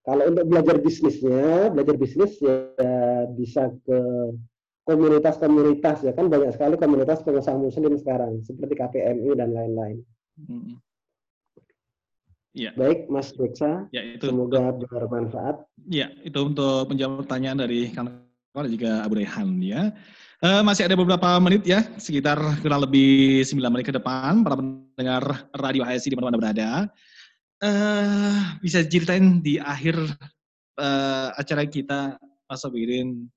C: Kalau untuk belajar bisnisnya, belajar bisnis ya bisa ke komunitas-komunitas ya kan banyak sekali komunitas pengusaha muslim sekarang seperti KPMI dan lain-lain. Hmm. Ya. Baik, Mas Reksa. Ya, itu. Semoga bermanfaat.
B: Ya, itu untuk menjawab pertanyaan dari kawan dan juga Abu Rehan ya. Uh, masih ada beberapa menit ya, sekitar kurang lebih 9 menit ke depan para pendengar Radio HSI di mana-mana berada. Uh, bisa ceritain di akhir uh, acara kita, Mas Sobirin,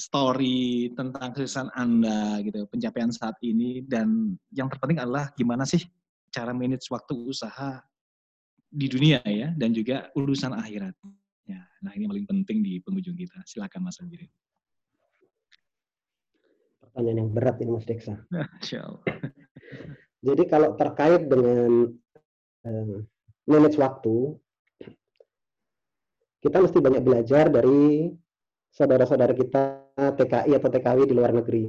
B: story tentang kesuksesan Anda gitu, pencapaian saat ini dan yang terpenting adalah gimana sih cara manage waktu usaha di dunia ya dan juga urusan akhirat. Ya, nah ini paling penting di penghujung kita. Silakan Mas Anjir.
C: Pertanyaan yang berat ini Mas Deksa. Jadi kalau terkait dengan uh, manage waktu, kita mesti banyak belajar dari saudara-saudara kita TKI atau TKW di luar negeri.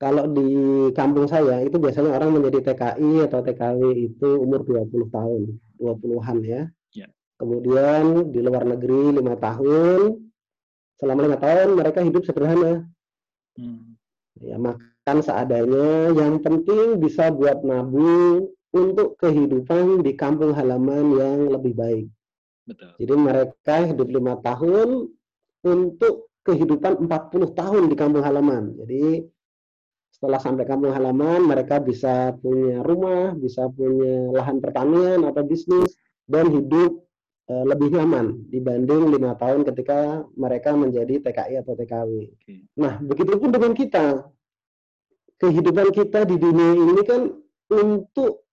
C: Kalau di kampung saya itu biasanya orang menjadi TKI atau TKW itu umur 20 tahun, 20-an ya. ya. Kemudian di luar negeri lima tahun, selama lima tahun mereka hidup sederhana. Hmm. Ya makan seadanya, yang penting bisa buat nabung untuk kehidupan di kampung halaman yang lebih baik. Betul. Jadi mereka hidup lima tahun untuk kehidupan 40 tahun di kampung halaman. Jadi setelah sampai kampung halaman mereka bisa punya rumah, bisa punya lahan pertanian atau bisnis dan hidup e, lebih nyaman dibanding lima tahun ketika mereka menjadi TKI atau TKW. Okay. Nah, begitupun dengan kita. Kehidupan kita di dunia ini kan untuk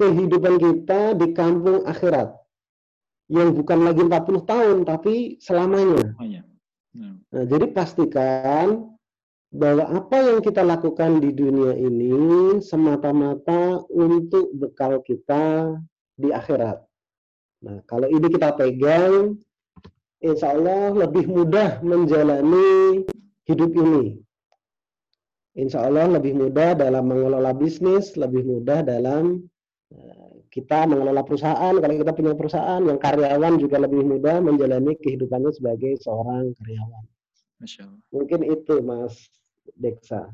C: kehidupan kita di kampung akhirat yang bukan lagi 40 tahun tapi selamanya. Iya. Nah, jadi pastikan bahwa apa yang kita lakukan di dunia ini semata-mata untuk bekal kita di akhirat. Nah, kalau ini kita pegang, insya Allah lebih mudah menjalani hidup ini. Insya Allah lebih mudah dalam mengelola bisnis, lebih mudah dalam eh, kita mengelola perusahaan. Kalau kita punya perusahaan, yang karyawan juga lebih mudah menjalani kehidupannya sebagai seorang karyawan. Mungkin itu, Mas Deksa.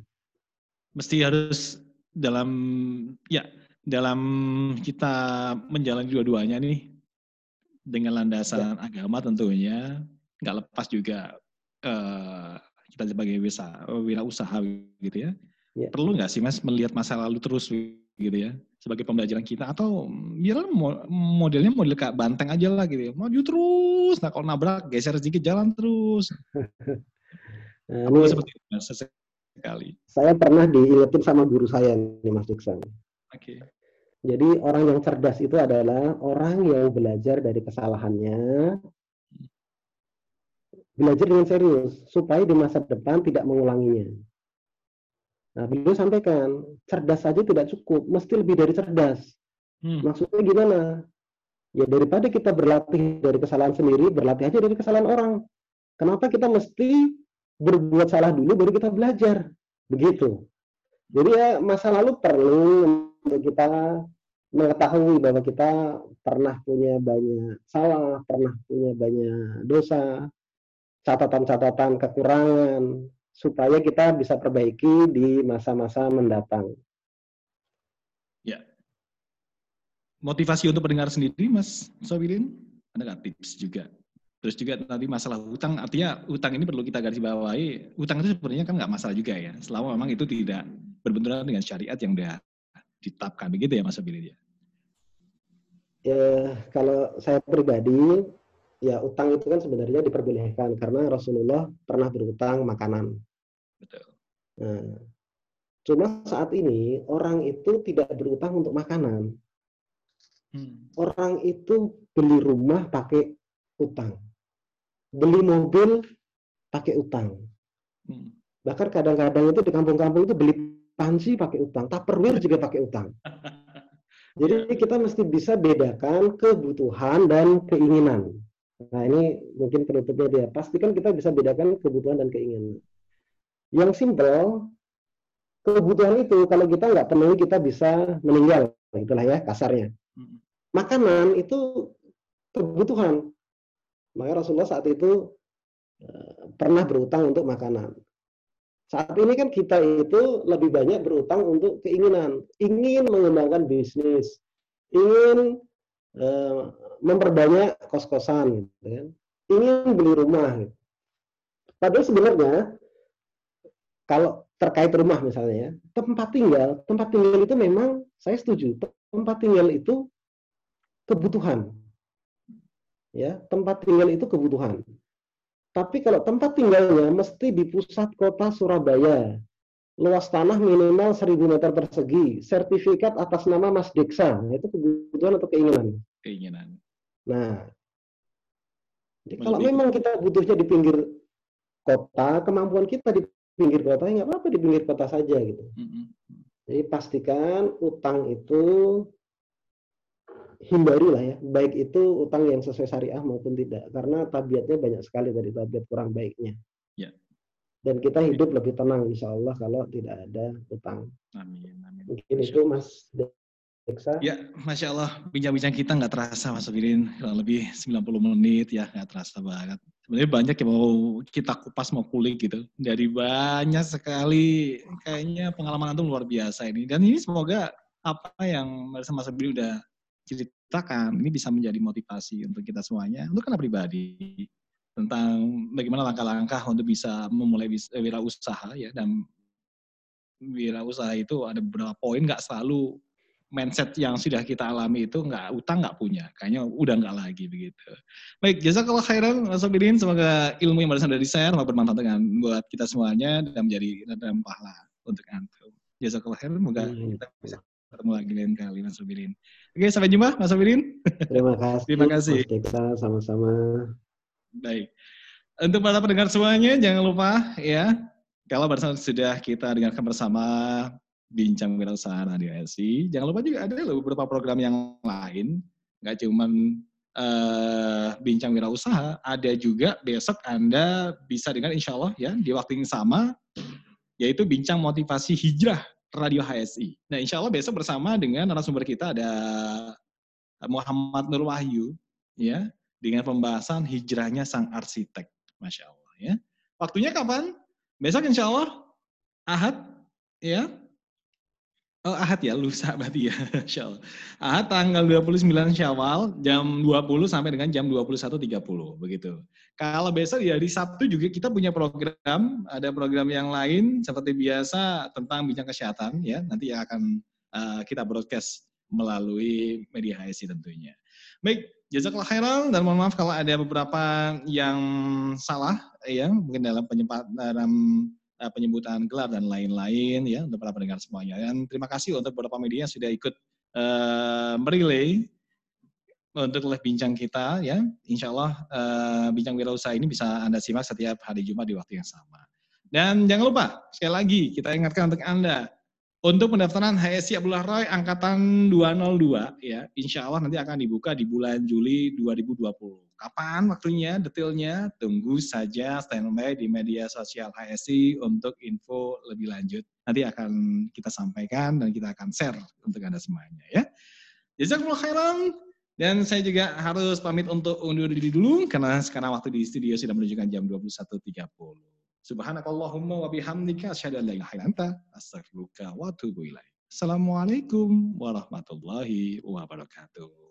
B: Mesti harus dalam ya dalam kita menjalani dua-duanya nih dengan landasan ya. agama tentunya nggak lepas juga kita sebagai wisa, wira usaha gitu ya. ya. Perlu nggak sih mas melihat masa lalu terus gitu ya sebagai pembelajaran kita atau biar modelnya model kayak banteng aja lah gitu ya. Maju terus, nah kalau nabrak geser sedikit jalan terus.
C: Nah, ini, seperti itu, sekali. Saya pernah diingetin sama guru saya nih Mas Diksan. Oke. Okay. Jadi orang yang cerdas itu adalah orang yang belajar dari kesalahannya, belajar dengan serius supaya di masa depan tidak mengulanginya. Nah, beliau sampaikan, cerdas saja tidak cukup, mesti lebih dari cerdas. Hmm. Maksudnya gimana? Ya daripada kita berlatih dari kesalahan sendiri, berlatih aja dari kesalahan orang. Kenapa kita mesti berbuat salah dulu baru kita belajar? Begitu. Jadi ya masa lalu perlu untuk kita mengetahui bahwa kita pernah punya banyak salah, pernah punya banyak dosa, catatan-catatan kekurangan, supaya kita bisa perbaiki di masa-masa mendatang.
B: Ya. Motivasi untuk pendengar sendiri, Mas Sobirin? Ada nggak tips juga? Terus juga tadi masalah utang, artinya utang ini perlu kita garis bawahi. Utang itu sebenarnya kan nggak masalah juga ya, selama memang itu tidak berbenturan dengan syariat yang sudah ditetapkan begitu ya Mas Abilin ya?
C: Ya, kalau saya pribadi ya utang itu kan sebenarnya diperbolehkan karena Rasulullah pernah berutang makanan. Betul. Nah, cuma saat ini orang itu tidak berutang untuk makanan. Hmm. Orang itu beli rumah pakai utang, beli mobil pakai utang. Hmm. Bahkan kadang-kadang itu di kampung-kampung itu beli panci pakai utang, tupperware juga pakai utang. Jadi iya. kita mesti bisa bedakan kebutuhan dan keinginan. Nah ini mungkin penutupnya dia. Pastikan kita bisa bedakan kebutuhan dan keinginan. Yang simpel, kebutuhan itu kalau kita nggak penuhi kita bisa meninggal, itulah ya kasarnya. Makanan itu kebutuhan. Maka Rasulullah saat itu eh, pernah berutang untuk makanan. Saat ini kan kita itu lebih banyak berutang untuk keinginan, ingin mengembangkan bisnis, ingin uh, memperbanyak kos-kosan, gitu kan? ingin beli rumah. Gitu. Padahal sebenarnya kalau terkait rumah misalnya ya, tempat tinggal, tempat tinggal itu memang saya setuju, tempat tinggal itu kebutuhan. Ya, tempat tinggal itu kebutuhan. Tapi kalau tempat tinggalnya mesti di pusat kota Surabaya, luas tanah minimal 1000 meter persegi, sertifikat atas nama Mas Deksa, nah, itu kebutuhan atau keinginan?
B: Keinginan.
C: Nah, jadi kalau memang kita butuhnya di pinggir kota, kemampuan kita di pinggir kota, ya nggak apa-apa di pinggir kota saja gitu. Jadi pastikan utang itu hindari lah ya, baik itu utang yang sesuai syariah maupun tidak, karena tabiatnya banyak sekali dari tabiat kurang baiknya. Ya. Dan kita hidup lebih tenang, insya Allah kalau tidak ada utang. Amin. amin. Mungkin itu Mas
B: Deksa. Ya, Masya Allah, bincang-bincang kita nggak terasa Mas Firin, lebih 90 menit ya, nggak terasa banget. Sebenarnya banyak yang mau kita kupas, mau kulik gitu. Dari banyak sekali, kayaknya pengalaman itu luar biasa ini. Dan ini semoga apa yang Mas Firin udah ceritakan ini bisa menjadi motivasi untuk kita semuanya untuk karena pribadi tentang bagaimana langkah-langkah untuk bisa memulai wirausaha ya dan wirausaha itu ada beberapa poin nggak selalu mindset yang sudah kita alami itu nggak utang nggak punya kayaknya udah nggak lagi begitu baik jasa kalau khairan Mas Abidin semoga ilmu yang barusan dari share bermanfaat dengan buat kita semuanya dan menjadi dan pahala untuk antum kalau khairan semoga kita bisa ketemu lagi lain kali Mas Rubirin. Oke, sampai jumpa Mas Rubirin.
C: Terima kasih.
B: Terima kasih.
C: Kita sama-sama.
B: Baik. Untuk para pendengar semuanya, jangan lupa ya, kalau bersama sudah kita dengarkan bersama Bincang Wirausaha Radio SI, jangan lupa juga ada beberapa program yang lain, nggak cuma uh, Bincang Wirausaha, ada juga besok Anda bisa dengar insya Allah ya, di waktu yang sama, yaitu Bincang Motivasi Hijrah Radio HSI. Nah, insya Allah besok bersama dengan narasumber kita ada Muhammad Nur Wahyu, ya, dengan pembahasan hijrahnya sang arsitek, masya Allah, ya. Waktunya kapan? Besok insya Allah Ahad, ya, Oh, Ahad ya, lusa berarti ya. Ahad tanggal 29 Syawal, jam 20 sampai dengan jam 21.30, begitu. Kalau besok ya di Sabtu juga kita punya program, ada program yang lain seperti biasa tentang bincang kesehatan, ya, nanti yang akan uh, kita broadcast melalui media HSI tentunya. Baik, jazakallah khairan dan mohon maaf kalau ada beberapa yang salah, ya, mungkin dalam penyempat dalam uh, penyebutan gelar dan lain-lain ya untuk para pendengar semuanya. Dan terima kasih untuk beberapa media yang sudah ikut uh, merelay untuk live bincang kita ya. Insya Allah uh, bincang wirausaha ini bisa Anda simak setiap hari Jumat di waktu yang sama. Dan jangan lupa, sekali lagi kita ingatkan untuk Anda, Untuk pendaftaran HSI Abdullah Roy angkatan 202 ya, insya Allah nanti akan dibuka di bulan Juli 2020. Kapan waktunya, detailnya, tunggu saja standby di media sosial HSI untuk info lebih lanjut. Nanti akan kita sampaikan dan kita akan share untuk Anda semuanya ya. Jazakumullah khairan. Dan saya juga harus pamit untuk undur diri dulu karena sekarang waktu di studio sudah menunjukkan jam 21.30. Subhanakallahumma wa bihamdika asyhadu an la ilaha illa wa atubu ilaik. Assalamualaikum warahmatullahi wabarakatuh.